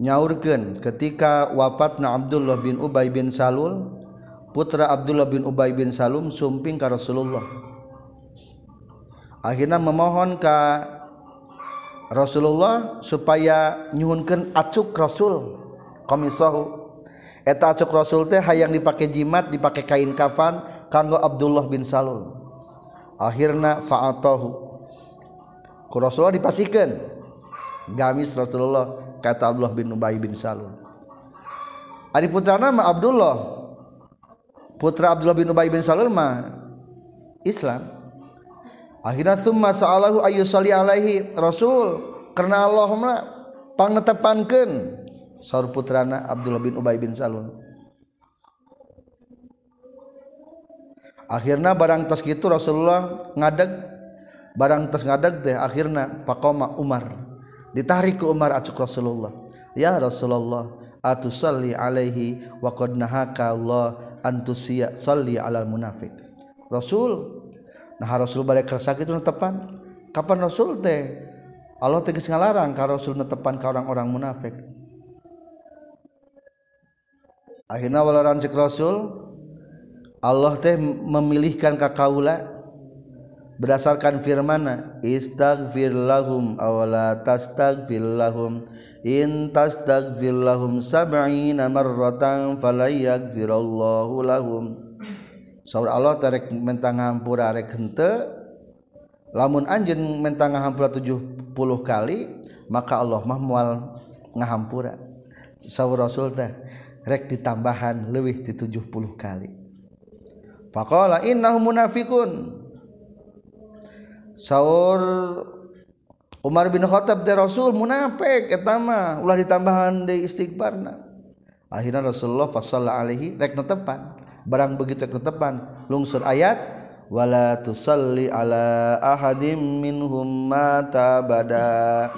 nyaurkeun ketika wafatna Abdullah bin Ubay bin Salul putra Abdullah bin Ubay bin Salum sumping ka Rasulullah akhirnya memohon ka Rasulullah supaya nyuhunkeun acuk Rasul. Komisahu eta acuk rasul teh hayang dipakai jimat dipakai kain kafan kanggo Abdullah bin Salul. Akhirna fa'atahu ku Rasulullah dipasikeun. Gamis Rasulullah kata Abdullah bin Ubay bin Salul. Adi putra nama Abdullah. Putra Abdullah bin Ubay bin Salul mah Islam akhirnya summa sa'alahu ayyusalli alaihi Rasul. Karena Allah mah saur putrana Abdullah bin Ubay bin Salul. Akhirnya barang tos gitu Rasulullah ngadeg barang tos ngadeg teh akhirnya pakoma Umar. Ditarik ke Umar acuk Rasulullah. Ya Rasulullah atusalli alaihi wa qad nahaka Allah antusia salli alal munafik Rasul nah Rasul balik kerasa itu tepan kapan Rasul teh? Allah tegas ngalarang ka Rasul netepan ka orang-orang munafik. Akhirnya walaran cek Rasul Allah teh memilihkan kakaula berdasarkan firmana istaghfir lahum awala tastaghfir lahum. In tastaghfir lahum sab'ina marratan falayaghfirallahu lahum Saur Allah tarek mentang hampura rek hente lamun anjen mentang hampura 70 kali maka Allah mah moal ngahampura. Saur Rasul teh rek ditambahan leuwih ti 70 kali. Faqala innahum munafikun saur Umar bin Khattab teh Rasul munafik eta mah ulah ditambahan di istighfarna. Akhirnya Rasulullah sallallahu alaihi rek netepan. Barang begitu ke tepan lungsur ayat wala tusalli ala ahadim minhum mata bada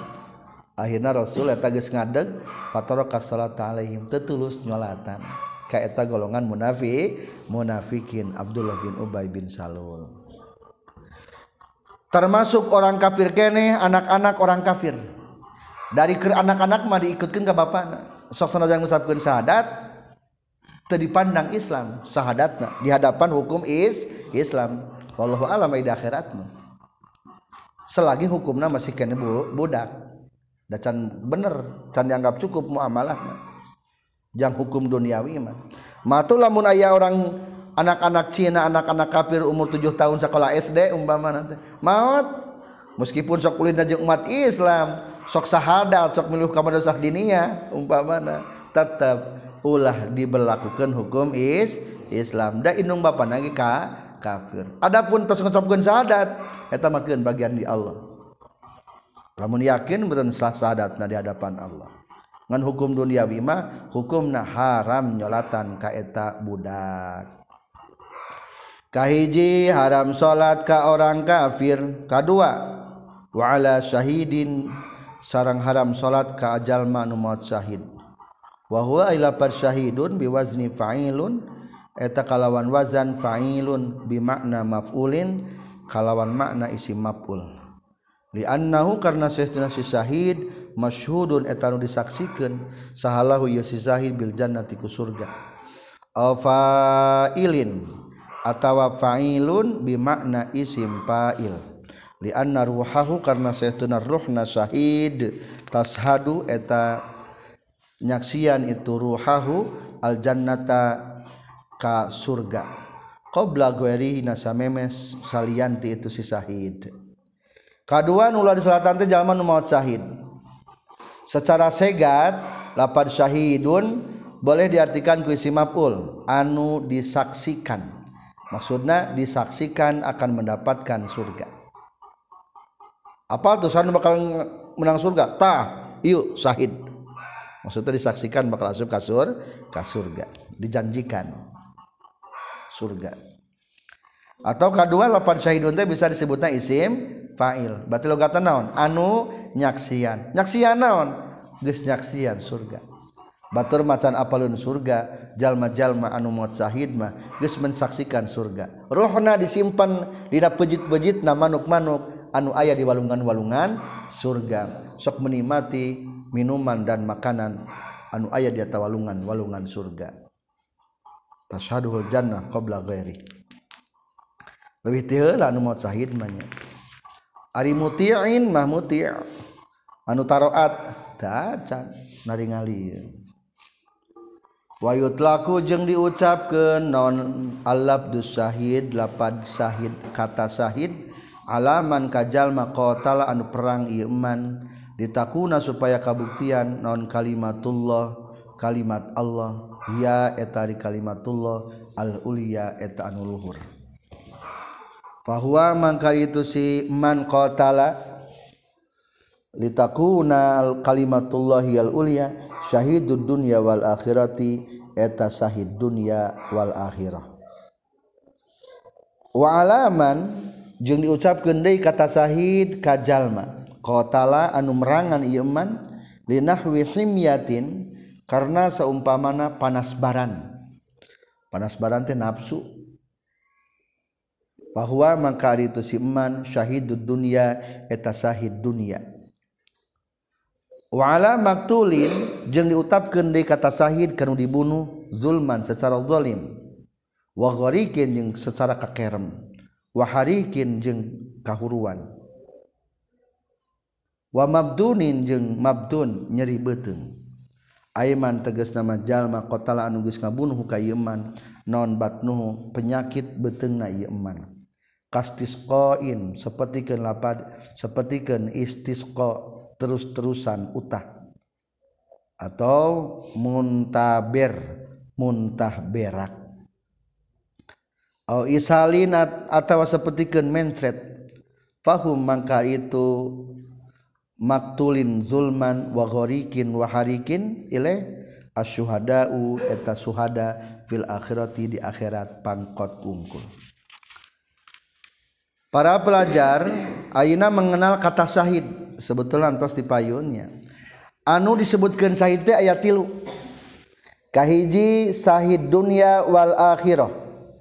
akhirnya Rasul eta geus ngadeg fataraka salat alaihim tetulus nyolatan. Ka eta golongan munafik munafikin Abdullah bin Ubay bin Salul. Termasuk orang kafir kene anak-anak orang kafir. Dari anak-anak mah diikutkan ke bapakna. Sok sanajan ngusapkeun syahadat dipandang Islam syahadatna di hadapan hukum is Islam. Wallahu alam di akhirat mah selagi hukumna masih kene budak. Da can bener can dianggap cukup muamalahna jang hukum duniawi mah. Matu lamun aya orang anak-anak Cina anak-anak kafir umur 7 tahun sekolah SD umpama nanti maut. Meskipun sok kulitna jeung umat Islam sok sahada sok miluh kepada sah dinia umpamana tetap ulah diberlakukan hukum is Islam. Da indung bapak lagi ka kafir. Adapun tos ngucapkeun syahadat eta makeun bagian di Allah. Lamun yakin betul sah syahadatna di hadapan Allah. Ngan hukum duniawi mah hukumna haram nyolatan ka eta budak. Kahiji haram salat ka orang kafir. Kadua wa ala syahidin sarang haram salat ka jalma nu maut syahid Wahhidun biwazni failun. Eta kalawan wazan failun bimakna mafulin kalawan makna isi maful. Liannahu karna sesuna si syahid masyhudun eta nu disaksikeun sahalahu ya si zahid bil jannati ku surga. Al fa'ilin atawa fa'ilun bimakna isim fa'il. Lianna ruhahu karena saytuna ruhna syahid tashadu eta nyaksian itu ruhahu aljannata ka surga. Qabla ghairihi nasamemes salianti itu si syahid kadua ulah di selatan teh jalma nu maut syahid secara segat lapad syahidun boleh diartikan ku isim maf'ul anu disaksikan. Maksudnya disaksikan akan mendapatkan surga. Apa tuh sana bakal menang surga? Tah yuk sahid maksudnya disaksikan bakal asup kasur ke surga. Dijanjikan surga. Atau kedua lapan syahidun teh bisa disebutnya isim fa'il. Berarti logatan naon? Anu nyaksian. Nyaksian naon? Geus nyaksian surga. Batur macan apalun surga jalma-jalma anu maut syahid mah geus mensaksikan surga. Rohna disimpan dina pejit-pejit na manuk-manuk anu ayah di walungan-walungan surga. Sok menikmati minuman dan makanan anu ayah dia tawalungan walungan surga. Tashaduhul jannah qabla ghairi. Lebih tiheula anu maut sahid manya. Ari muti'in mah muti' anu taroat dacan naringali wayut laku jeung diucapkeun non alab dus sahid lapad sahid kata sahid alaman kajal maqatala anu perang ieu ditakuna supaya kabuktian non kalimatullah kalimat Allah. Ya etari kalimatullah al-ulia eta anu luhur. Fahuwa mangkari itu si man qatala litakuna al kalimatullah al ulia syahidud dunya wal akhirati eta sahid dunya wal akhirah. Wa alaman jeung diucapkeun deui kata syahid ka jalma. qatala anu merangan ieu man linahwi himyatin karena seumpamana panasbaran. Panasbaran teh nafsu. Bahwa maka itu si iman syahidud dunya eta syahid dunya. Wala maktulin jeung diutapkeun deui kata syahid kanu dibunuh zulman secara zalim. Wa gharikin jeung secara kakerem. Wa harikin jeung kahuruan. wa mabdunin jeung mabdun nyeri beuteung Aiman tegas nama jalma qatala anu geus ngabunuh ka Yeman non batnuhu penyakit ieu Yeman kastisqain sapertikeun lapad sapertikeun istisqa terus-terusan utah. Atau muntaber muntah berak au isalinat atawa sapertikeun mencret. Fahum mangka itu maktulin zulman wa ghariqin wa hariqin ilaih asyuhadau eta suhada fil akhirati di akhirat pangkot wungkul Para pelajar Aina mengenal kata syahid. Sebetulnya antos di payunnya. Anu disebutkan syahid teh ayat tilu. Kahiji syahid dunya wal akhirah.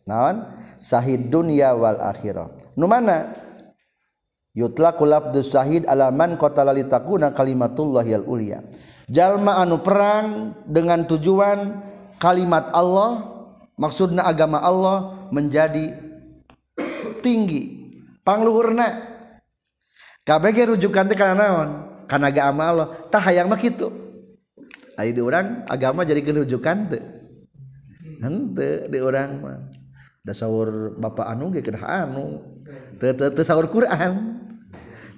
Naon? Syahid dunya wal akhirah. Nu mana? Yutlakulabdus Shahid alaman kota lalitakuna kalimatullah Ulia jalma anu perang dengan tujuan kalimat Allah maksudnya agama Allah menjadi tinggi. Pangluhurna. Kabeh rujukan teh kana naon? Kana agama Allah. Tah hayang mah kitu. Ari urang agama jadi rujukan teu henteu di urang mah. Sahur bapak anu ge kedah anu. Teu teu sahur Quran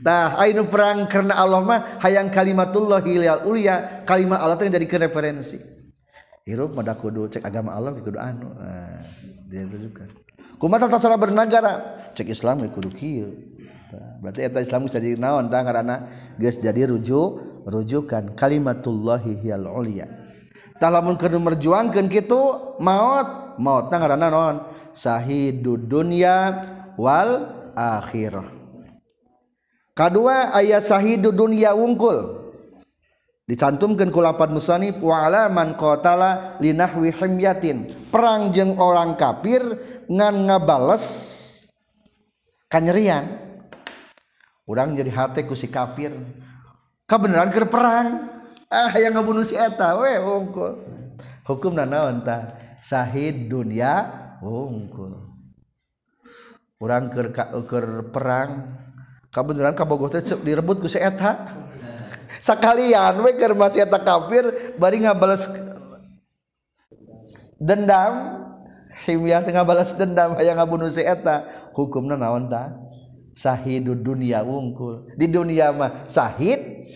Tah ainu perang karena Allah mah hayang kalimatullah hilal ulia kalimat Allah teh jadi referensi. Hirup mah kudu cek agama Allah kudu anu. Nah, dia rujukan. Kumaha tata cara bernegara? Cek Islam kudu kieu. Nah, berarti eta Islam jadi naon tah karena geus jadi rujuk rujukan kalimatullahi hiyal ulia. Tah lamun kudu merjuangkeun kitu maut maut tah ngaranna naon? Sahidud dunya wal akhirah kedua ayat sahidu dunia wungkul. Dicantumkan kulapan musanif man qatala linahwi himyatin. Perang jeng orang kafir ngan ngabales kanyerian. Orang jadi hati ku si kafir. Kebenaran ke perang. Ah yang ngabunuh si eta we wungkul. Hukum naon tah sahid dunia wungkul. Orang ke, ke perang. kebenaran kabogoh teh direbut ku seeta sakalian we keur masih eta kafir bari ngabales dendam. Himyah teh ngabales dendam hayang ngabunuh si eta. Hukumna naon tah? Sahidu dunia wungkul. Di dunia mah sahid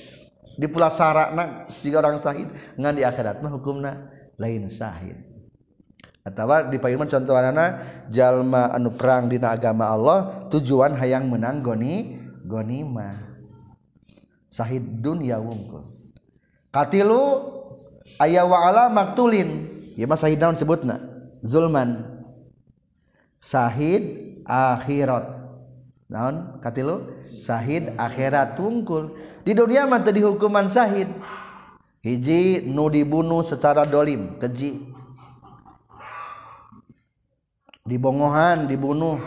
di pula sarakna si orang sahid. Ngan di akhirat mah hukumna lain sahid. Atau di payuman contohanana jalma anu perang dina agama Allah tujuan hayang menang goni gonima sahid dunia wungkul. Katilu ayah wa maktulin ya mas sahid naon sebutna? Zulman. Sahid akhirat. Naon? Katilu sahid akhirat wungkul. Di dunia mah tadi hukuman sahid. Hiji nu dibunuh secara dolim keji. Dibongohan dibunuh.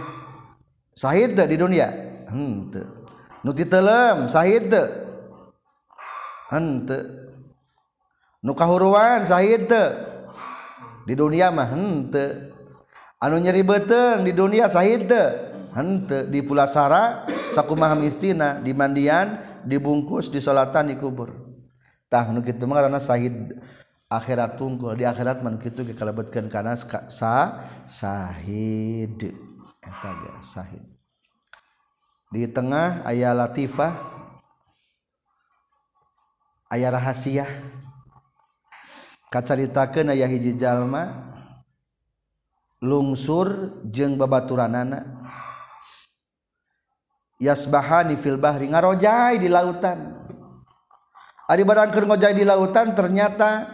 Sahid di dunia? Henteu nuti telem nu kahuruan sahid teu di dunia mah henteu anu nyeri beteng di dunia sahid teu henteu di pulasara sakumaha mistina di mandian dibungkus di salatan di kubur. Tah nu kitu mah karena sahid akhirat tunggul di akhirat man kitu kalebetkeun kana sa sahid eta ge sahid di tengah aya latifah aya rahasia kacaritakeun aya hiji jalma lungsur jeung babaturanana. Yasbahani fil bahri ngarojai di lautan. Ari barang keur ngojai di lautan ternyata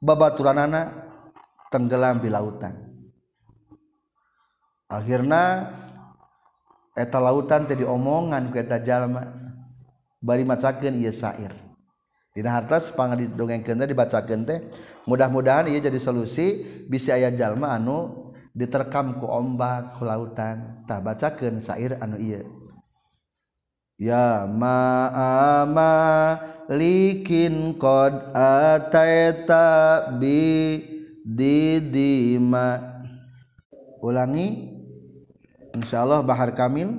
babaturanana tenggelam di lautan. Akhirnya eta lautan tadi omongan kueta jalma bari macakeun ieu syair dina hartas pangadi dongengkeun dibacakeun teh mudah-mudahan ieu jadi solusi bisa aya jalma anu diterkam ku ombak ku lautan tah bacakeun syair anu ieu. Ya ma'ama likin qad ataita bi didima. Ulangi. Insyaallah bahar kamil.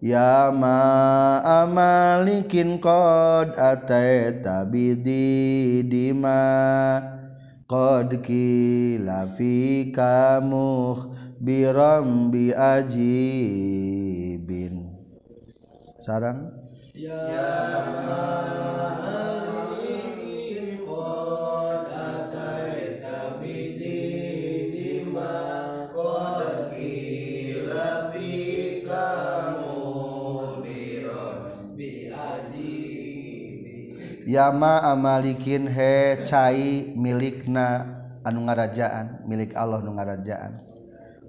Ya ma amalikin qad ataita bidi dima. Qad kila fi kamuh biram bi ajibin. Sarang? Ya ma Yama amalikin he cai milikna anu ngarajaan milik Allah nu ngarajaan.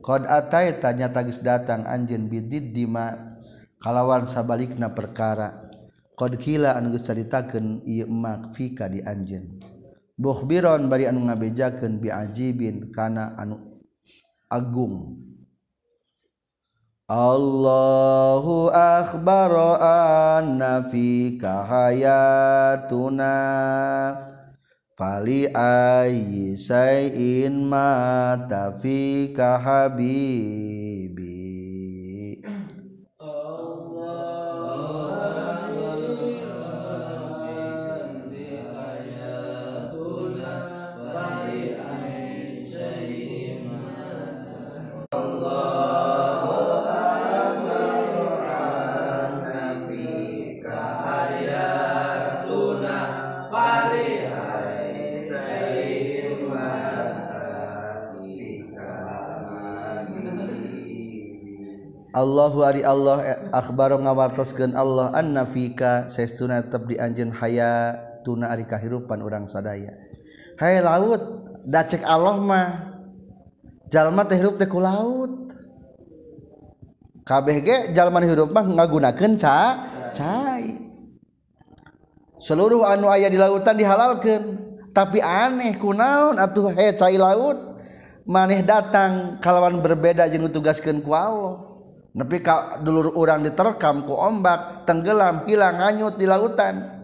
Qad ataita nya tagis datang anjeun bidid dima kalawan sabalikna perkara. Qad kila anu geus caritakeun ieu emak fika di anjeun. Bukhbiron bari anu ngabejakeun bi ajibin kana anu agung. Allahu akbar anna fika hayatuna. Fali ayyi say'in mata fika habibi. Allah ari Allah eh, akhbaro ngawartoskeun Allah annafika saestuna tetep di anjeun haya tuna ari kahirupan urang sadaya. Hay laut da cek Allah mah jalma teh hirup teh ku laut. Kabeh ge jalma hirup mah ngagunakeun ca cai. Seluruh anu aya di lautan dihalalkeun tapi aneh kunaon atuh he cai laut maneh datang kalawan berbeda jeung tugaskeun ku Allah. nepi ka dulur orang diterkam ku ombak tenggelam hilang hanyut di lautan.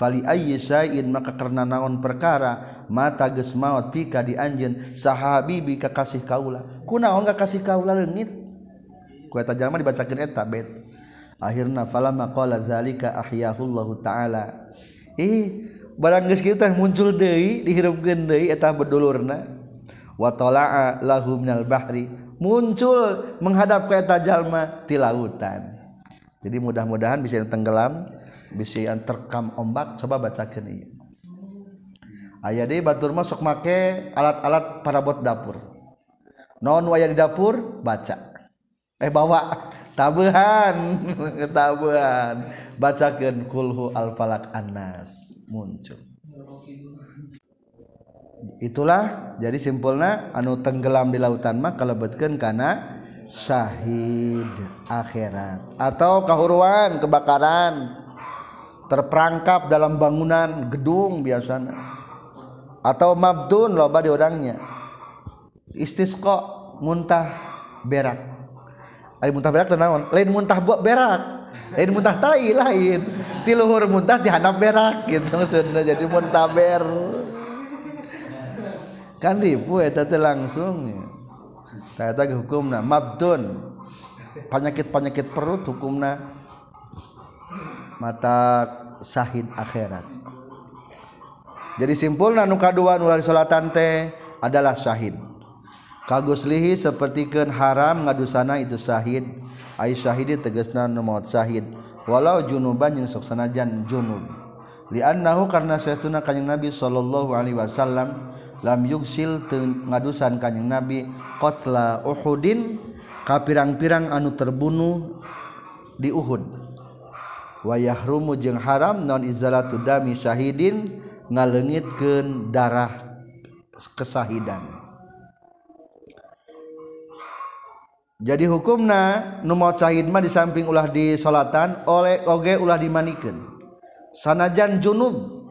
Fali ayyi syai'in maka karena naon perkara mata geus maot fika di anjeun sahabibi kakasih kaula. Kunaon kakasih kaula leungit? Ku eta jalma dibacakeun eta bet. Akhirna falamma qala zalika ahyahullahu taala. Ih barang geus kitu teh muncul deui dihirupkeun deui eta bedulurna. Wa tala'a lahu minal bahri muncul menghadap ke eta jalma di lautan. Jadi mudah-mudahan bisa tenggelam bisa yang terkam ombak coba bacakan ini. Ayah deh batur masuk make alat-alat parabot dapur. Non waya di dapur? Baca. Eh bawa. Tabuhan. Tabuhan. Bacakan kulhu al falak anas. Muncul itulah jadi simpulnya anu tenggelam di lautan mah kalebetkeun kana syahid akhirat atau kehuruan kebakaran terperangkap dalam bangunan gedung biasanya atau mabdun loba di orangnya. Istisqa muntah berak. Ayo muntah berak tenawan lain muntah buat berak. Lain muntah tai lain. Tiluhur muntah dihanap berak gitu maksudnya jadi muntaber kan ribu eta teh langsung eta eta hukumna mabdun. Penyakit-penyakit perut hukumna. Mata syahid akhirat. Jadi simpulna nu kadua nu salatan teh adalah syahid kagus lihi sapertikeun haram ngadusana itu syahid ai syahidi tegasna nu maot syahid walau junuban jeung sok sanajan junub. Li'annahu karna saytuna kanjeng nabi sallallahu alaihi wasallam lam yugsil ngadusan kanyang nabi qatla uhudin ka pirang-pirang anu terbunuh di Uhud. Wa yahrumu jeung haram non izalatu dami syahidin ngalengitkeun darah kesahidan. Jadi hukumna nu maut syahid mah di samping ulah di salatan oleh oge ulah dimanikeun. Sanajan junub.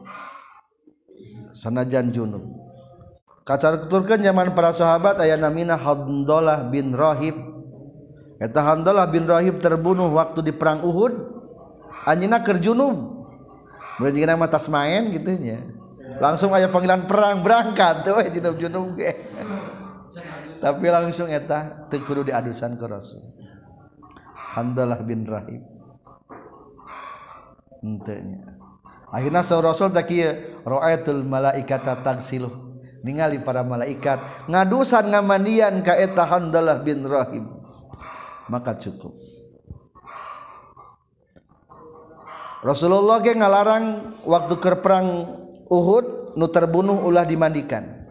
Sanajan junub. Kacar keturkan zaman para sahabat ayat namina Hamdullah bin Rahib Eta Hamdullah bin Rahib terbunuh waktu di perang Uhud. Anjina kerjunub berarti nama tas main gitu ya. Langsung ayat panggilan perang berangkat tuh junub junub tapi langsung eta tekuru diadusan ke Rasul. Hamdullah bin Rahib entenya akhirnya seorang Rasul tak kia ro'atul malaikata tagsiluh ningali para malaikat. Ngadusan ngamandian ka eta Hamdalah bin Rahim. Maka cukup. Rasulullah ge ngalarang waktu ke perang Uhud nu terbunuh ulah dimandikan.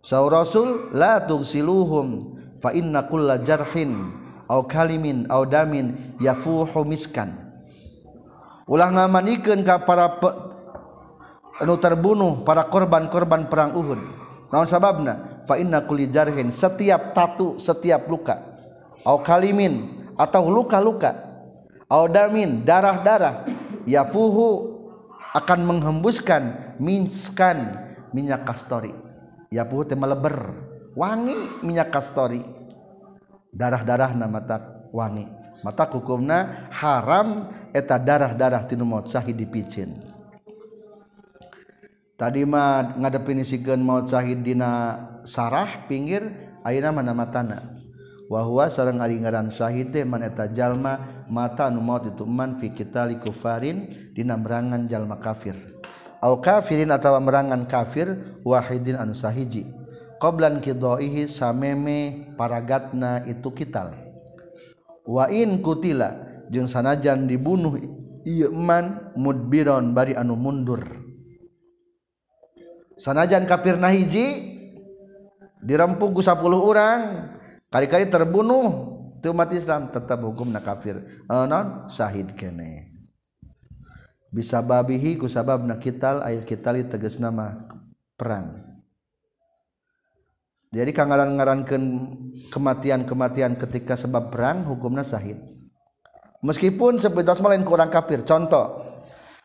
Saur Rasul la tugsiluhum fa inna kulla jarhin au kalimin au damin yafuhu miskan. Ulah ngamandikeun ka para anu terbunuh para korban-korban perang Uhud naon sababna? Fa inna kulli jarhin setiap tatu setiap luka. Au kalimin atau luka-luka. Au damin darah-darah. Yafuhu akan menghembuskan minskan minyak kastori yafuhu teh meleber wangi minyak kastori darah-darah na mata wangi. Mata hukumna haram eta darah-darah tinu maut syahid dipicin tadi mah ngadepin maut sahid dina sarah pinggir ayeuna mana matana wahwa sareng ari ngaran syahid teh man eta jalma mata anu maut itu man fi qitali kufarin dina merangan jalma kafir. Au kafirin atawa merangan kafir wahidin anu sahiji. Qablan qidaihi sameme paragatna itu kital. Wa in kutila jeung sanajan dibunuh ieu man mudbiron bari anu mundur. Sanajan kafir nahiji dirempuk ku 10 orang kali-kali terbunuh tu umat Islam tetap hukumna kafir uh, non syahid kene. Bisa babihi ku sababna kital ail kitali tegas nama perang. Jadi kangaran-ngarankeun kematian-kematian ketika sebab perang hukumnya sahid. Meskipun sepetas lain kurang kafir contoh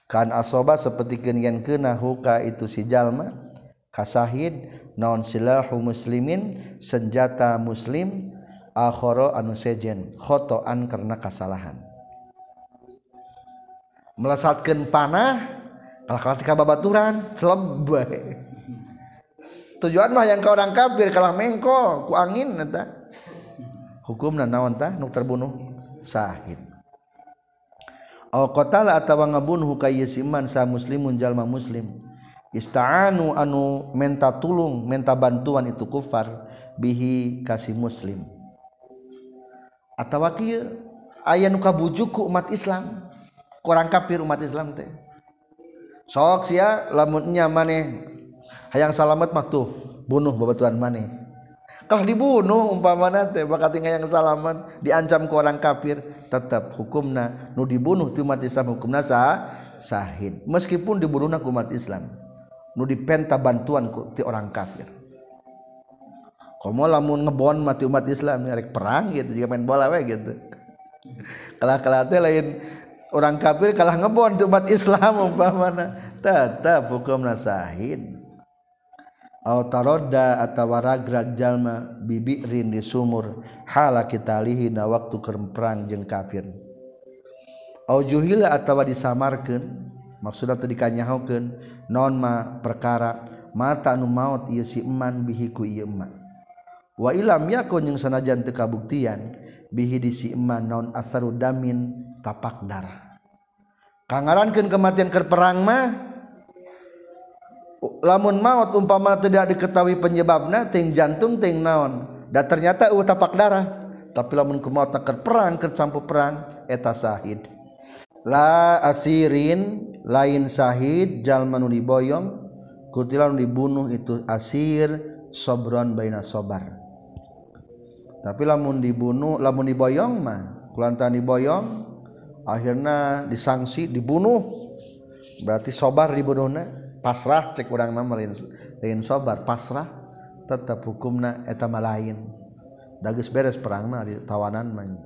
kan asoba seperti kenyan kena huka itu si jalma? Kasahid naon silahu muslimin senjata muslim akhoro anu sejen khotoan karena kesalahan melesatkan panah kalau ketika babaturan celeb tujuan mah yang ke orang kafir kalah mengkol ku angin eta. Hukum naon tah nu terbunuh? Sahid qatala atawa ngabunuh ka siman sa muslimun jalma muslim. Ista'anu anu menta tulung menta bantuan itu kufar bihi kasih muslim. Atawa kieu aya nu kabujuk umat Islam. Kurang kafir umat Islam teh. Sok sia lamun nya maneh hayang salamet mah tuh bunuh babatuan maneh. Kalau dibunuh umpamana teh bakal tinggal yang salamet diancam ke orang kafir tetap hukumna. Nu dibunuh tu umat Islam hukumna sah sahid. Meskipun dibunuhna ku umat Islam nu dipenta bantuan ku ti orang kafir. Komo lamun ngebon mati umat Islam nyarek perang gitu jika main bola we gitu. Kalah kalah lain orang kafir kalah ngebon tu umat Islam umpamana. Tetap hukumna sahid taroda atauwaragrag jalma bibikrin di sumur hala kita lihina waktu keperang jeung kafir. Juhila atau disamarkan maksudnya non ma perkara mata nu maut si eman bihiku Wa ilam yakun yang sanajan tekabuktian bihi di si eman non asaru damin tapak darah. Kangarankan kematian kerperang mah lamun maut umpama tidak diketahui penyebabnya ting jantung ting naon. Dan ternyata uh tapak darah. Tapi lamun ke maut nakar perang kercampur perang eta sahid. La asirin lain sahid jalma nu diboyong kutilan dibunuh itu asir sobron baina sobar. Tapi lamun dibunuh lamun diboyong mah kulantan diboyong akhirnya disangsi dibunuh. Berarti sobar dibunuhnya pasrah cek urang nama lain lain sobar. Pasrah tetap hukumna etama lain. Dagus beres perang na tawanan man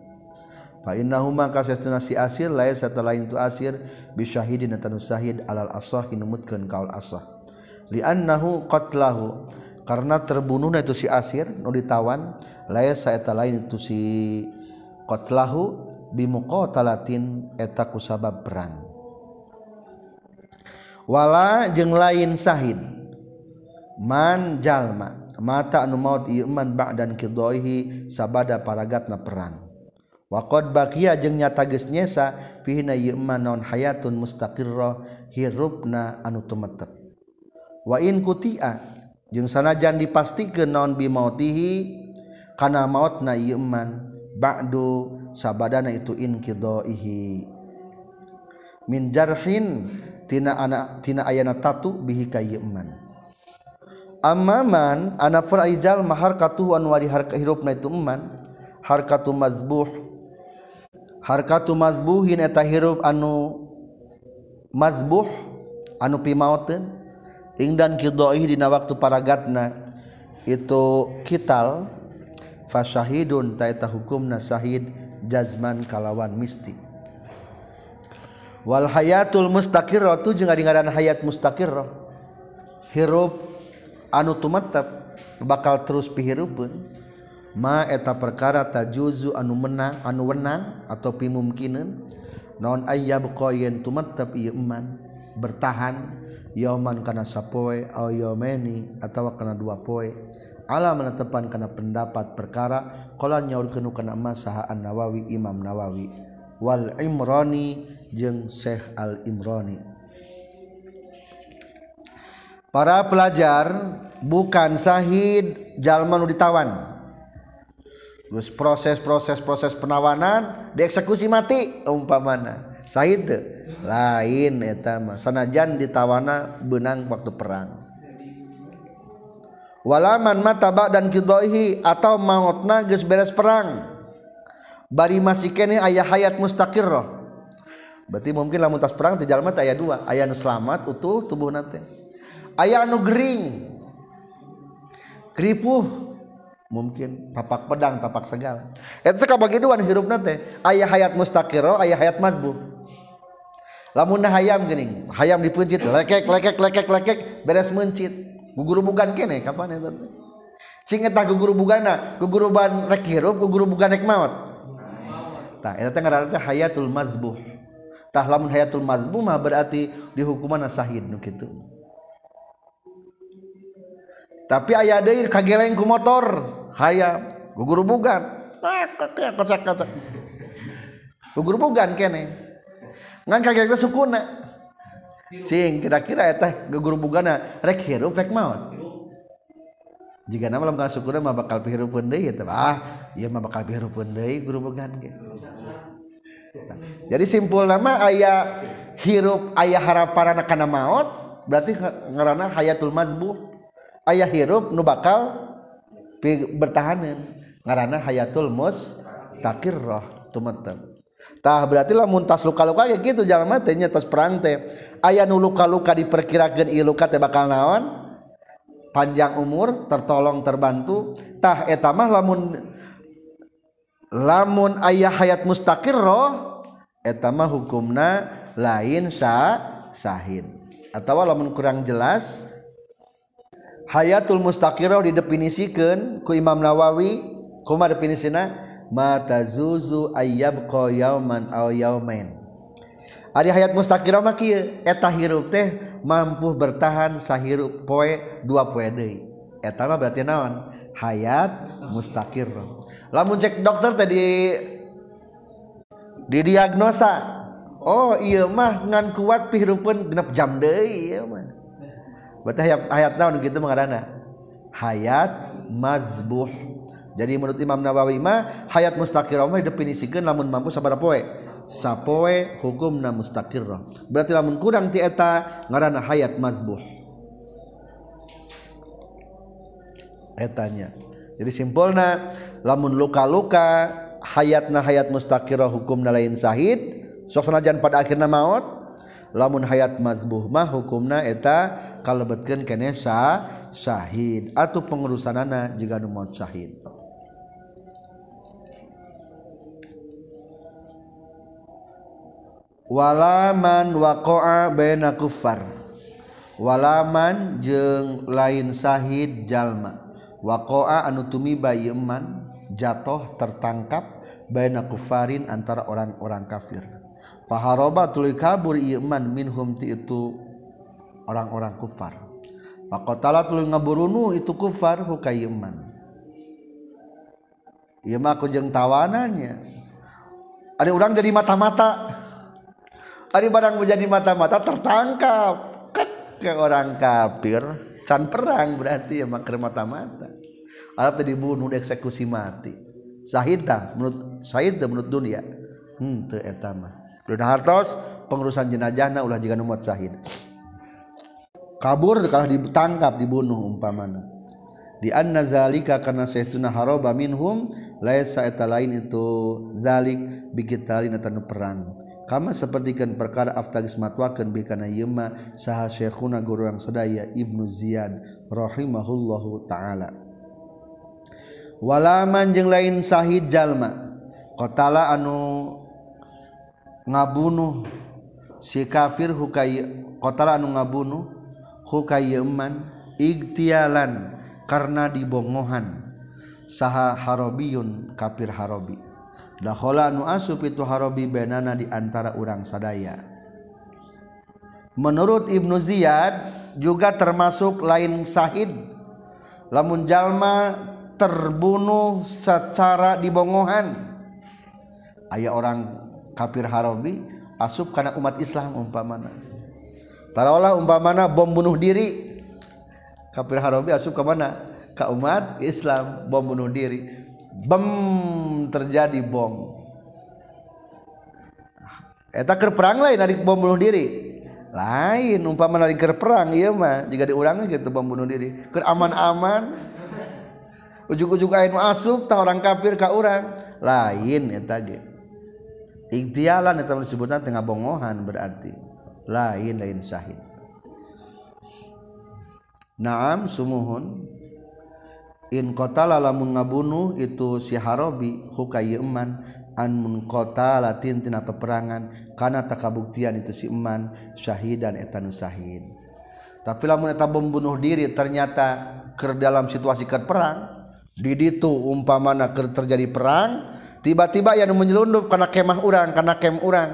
fa innahu kasatuna si asir lain satu lain tu asir bisyahidin tanu syahid alal asah numutkeun kaul asah. Li annahu qatlahu karena terbunuhna itu si asir nu ditawan lain saeta lain itu si qatlahu bimuqatalatin eta ku sabab perang. wala jeung lain sahid. Man jalma. Mata anu maut Iman bak dan kidohi sabada paragatna perang. Perang wakod bakia jeung nyata gesnyesa pihina Iman non hayatun mustaqirro hirupna anu tumetep. Wa in kutia jeung sanajan dipastikeun ke non bimautihi kana maut na Iman ba'du sabadana itu in inkidoihi min jarhin tina anak tina ayana tatu bihi kayeman amaman anapun ajal mahar katuh anwari harka hirupna itu eman. Harkatu mazbuh. Harkatu mazbuhin eta hirup anu mazbuh anu pimauten ingdan kidoih dina waktu paragatna itu kital fasyahidun ta eta hukumna syahid jazman kalawan mistik wal hayatul mustaqirratu jeung ngaran hayat mustaqirrah. Hirup anu tumetep bakal terus pihirupeun ma eta perkara tajuzu anu menang anu wenang atau pimungkinan naon ayyab qayen tumetep ieu iman bertahan yauman kana sapoe au yaumeni atawa kana dua poe. Ala menetepan kana pendapat perkara qala nyaurkeun kana masaha an-Nawawi Imam Nawawi. wal Imrani jeung Syekh Al Imrani. Para pelajar bukan sahid jalma nu ditawan. Gus proses proses proses penawanan dieksekusi mati umpamana. Sahid te. lain eta mah sanajan ditawana benang waktu perang. Walaman mata bak dan kidoihi atau mautna geus beres perang bari masih kene ayah hayat mustaqirroh berarti mungkin lamun tas perang tejalma ayat dua. Ayah nu selamat utuh tubuh nate ayah nu gering. Keripuh mungkin tapak pedang tapak segala itu kabagi dua hirup nate ayah hayat mustaqirroh ayah hayat mazbu lamun hayam gening hayam dipencit lekek lekek lekek lekek beres mencit. Gugur bukan kene kapan ya tante Sing eta gugurubuganna, guguruban rek hirup, gugurubugan rek maot. tah eta ngaranna hayatul mazbuh. Tah lamun hayatul mazbuh mah berarti dihukuman sahid nu kitu. Tapi aya deui kageleng ku motor. Hayam gugurubugan ah, kocak kocak. Gugurubugan kene. Ngan kageleng sukuna. Cing kira-kira eta gugurubugan rek hirup rek maut. jika nama lamun syukurna mah bakal pihirupeun deui eta ah ieu mah bakal pihirupeun deui guru bogan ge. Jadi simpul nama ayah hirup ayah harapan kana maot berarti ngarana hayatul mazbu. Ayah hirup nu bakal bertahanan ngarana hayatul mus takirroh tumetem tah berarti lamun tas luka-luka kayak gitu jalan mah teh tos perang teh. Aya nu luka-luka diperkirakeun ieu luka teh bakal naon? panjang umur tertolong terbantu. Tah eta mah lamun lamun ayah hayat mustaqirroh etama hukumna lain sa sahin. Atau lamun kurang jelas hayatul mustaqirroh didefinisikan ku Imam Nawawi kuma definisina mata zuzu ayab ko yauman aw yaumain. Ari hayat mustaqirroh mah kieu eta hirup teh mampu bertahan sahirup poe dua poe deui. Eta mah berarti naon? Hayat mustaqir. Lamun cek dokter tadi didiagnosa oh iya mah ngan kuat pihirupun genep jam deui ieu mah. Berarti hayat, hayat naon gitu mengarana hayat mazbuh. jadi menurut Imam Nawawi mah hayat mustaqirah mah definisikeun lamun mampu sabaraha poe. Sapoe hukumna mustaqirah berarti lamun kurang ti eta ngaranna hayat mazbuh. Etanya. Jadi simpulna lamun luka-luka hayatna hayat mustaqirah hukumna lain sahid sok sanajan pada akhirna maut lamun hayat mazbuh mah hukumna eta kalebetkeun kene sah syahid atau pengurusanana jika nu maut syahid walaman waqa'a baina kuffar walaman jeung lain sahid jalma. Waqa'a anu tumiba yeman jatuh tertangkap baina kufarin antara orang-orang kafir. Faharoba tuluy kabur yeman minhum ti itu orang-orang kufar. Faqatala tuluy ngaburunu itu kufar hukayman yeman ieu mah ku jeung tawanannya. Ada orang jadi mata-mata. Ada barang menjadi mata-mata tertangkap. Kek ke orang kafir. Can perang berarti ya makar mata-mata. Arab tadi dibunuh dieksekusi mati. Sahid menurut sahid menurut dunia. Hmm teu eta mah. Hartos pengurusan jenajahna ulah jika numut sahid kabur kalau ditangkap dibunuh umpamana. Di anna zalika karena sayyiduna haroba minhum laisa eta lain itu zalik bigitalin atau perang kama sepertikan perkara aftagismatwakan bikana yema saha syekhuna guru yang sedaya Ibnu Ziyad rahimahullahu taala. Walaman jeung lain sahid jalma. Qatala anu ngabunuh si kafir hukai qatala anu ngabunuh hukai yeman igtialan karena dibongohan. Saha harobiyun kafir harobi dakhala nu asup itu harabi benana di antara urang sadaya. Menurut Ibnu Ziyad juga termasuk lain sahid. Lamun jalma terbunuh secara dibongohan. Aya orang kafir harabi asup karena umat Islam umpamana. Taruhlah umpamana bom bunuh diri. Kafir harabi asup ke mana? Ke umat Islam bom bunuh diri. bem terjadi bom. Eta keur perang lain narik bom bunuh diri. Lain umpama narik keur perang ieu mah. Jika diurang gitu bom bunuh diri. Keur aman-aman. Ujug-ujug aing asup tah orang kafir ka urang. Lain eta ge. Ikhtialan eta disebutna tengah bongohan berarti. Lain lain syahid Naam sumuhun. in qatala lamun ngabunuh itu si harabi hukai eman. An mun qatala tin tina peperangan kana takabuktian itu si eman syahidan etanu syahid tapi lamun eta membunuh diri ternyata ke dalam situasi ke perang di ditu umpamana ker terjadi perang tiba-tiba yang menyelundup karena kemah orang karena kem orang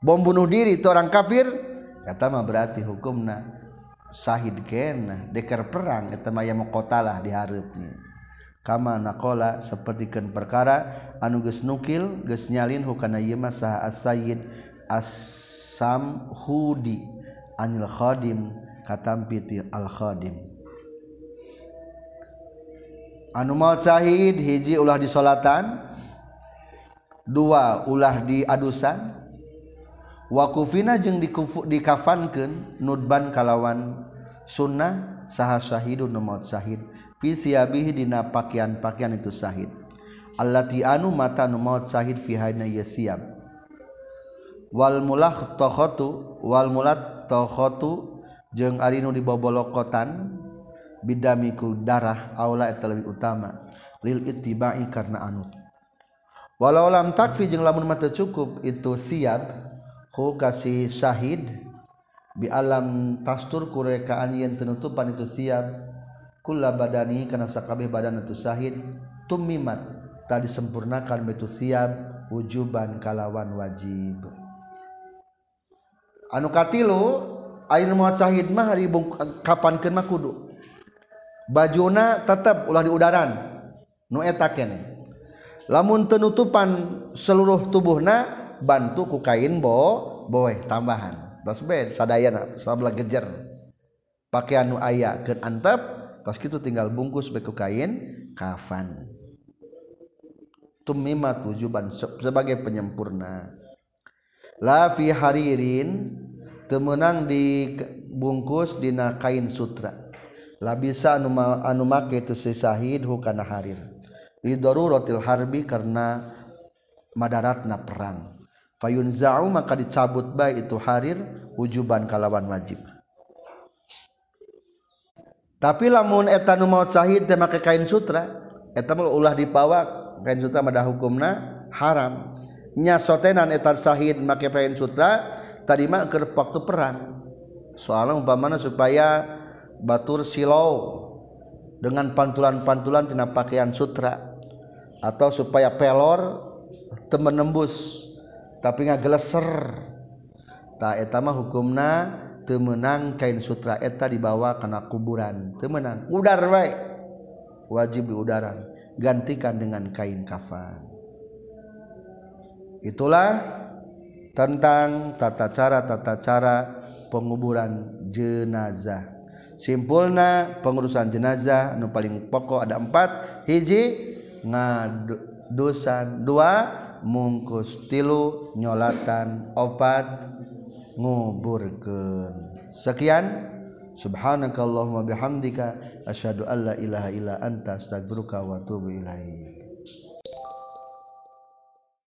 bom bunuh diri itu orang kafir kata mah berarti hukumna. Shahid Gen deker perang etemaya mukotalah diharapnya kama nakola sepertikan perkara anu geus nukil geus nyalin hukana ieu mah saha as-sayyid as-sam hudi anil khadim katampi ti al khadim. Anu maut sahid hiji ulah di salatan dua ulah di adusan. Wa kufina jeung dikufu dikafankeun nudban kalawan sunnah saha syahidun maut syahid fi thiyabihi dina pakaian-pakaian itu syahid allati anu mata nu maut syahid fi hayna yasiyab wal mulah tohotu wal mulat tohotu jeung ari nu dibobolokotan bidamiku darah aula eta lebih utama lil ittiba'i karena anut walau lam takfi jeung lamun mata cukup itu siap hu kasih syahid bi alam tastur kurekaan yen tenutupan itu siap kula badani kana sakabeh badan itu syahid tumimat tadi sempurnakan betu siap wujuban kalawan wajib. Anu katilu ayeuna muat syahid mah hari kapankeun mah kudu. Bajuna tetap ulah diudaran nu eta lamun tenutupan seluruh tubuhna bantu ku kain bo boy tambahan. Tas bed sadayana sabla gejer. Pakaian nu aya ke antep tas gitu tinggal bungkus beku kain kafan. Tumima tujuban sebagai penyempurna. La fi haririn temenang dibungkus dina kain sutra. La bisa anu anu make itu si sahid hukana harir. Li daruratil harbi karena madaratna perang fayun za'u maka dicabut baik itu harir wujuban kalawan wajib. Tapi lamun eta nu maut sahid teh make kain sutra eta mah ulah dipawak kain sutra madah hukumna haram. Nya sotenan etar sahid make kain sutra tadi mah keur waktu perang. Soalnya umpamana supaya batur silau dengan pantulan-pantulan tina pakaian sutra atau supaya pelor temenembus tapi ngageleser tak etama hukumna temenang kain sutra eta dibawa kena kuburan. Temenang udar baik wajib diudaran. Gantikan dengan kain kafan. Itulah tentang tata cara tata cara penguburan jenazah. Simpulna pengurusan jenazah nu paling pokok ada empat. Hiji ngadusan dua mungkus tilu nyolatan opat nguburkeun. Sekian. Subhanakallahumma bihamdika asyhadu alla ilaha illa anta astaghfiruka wa atubu ilaik.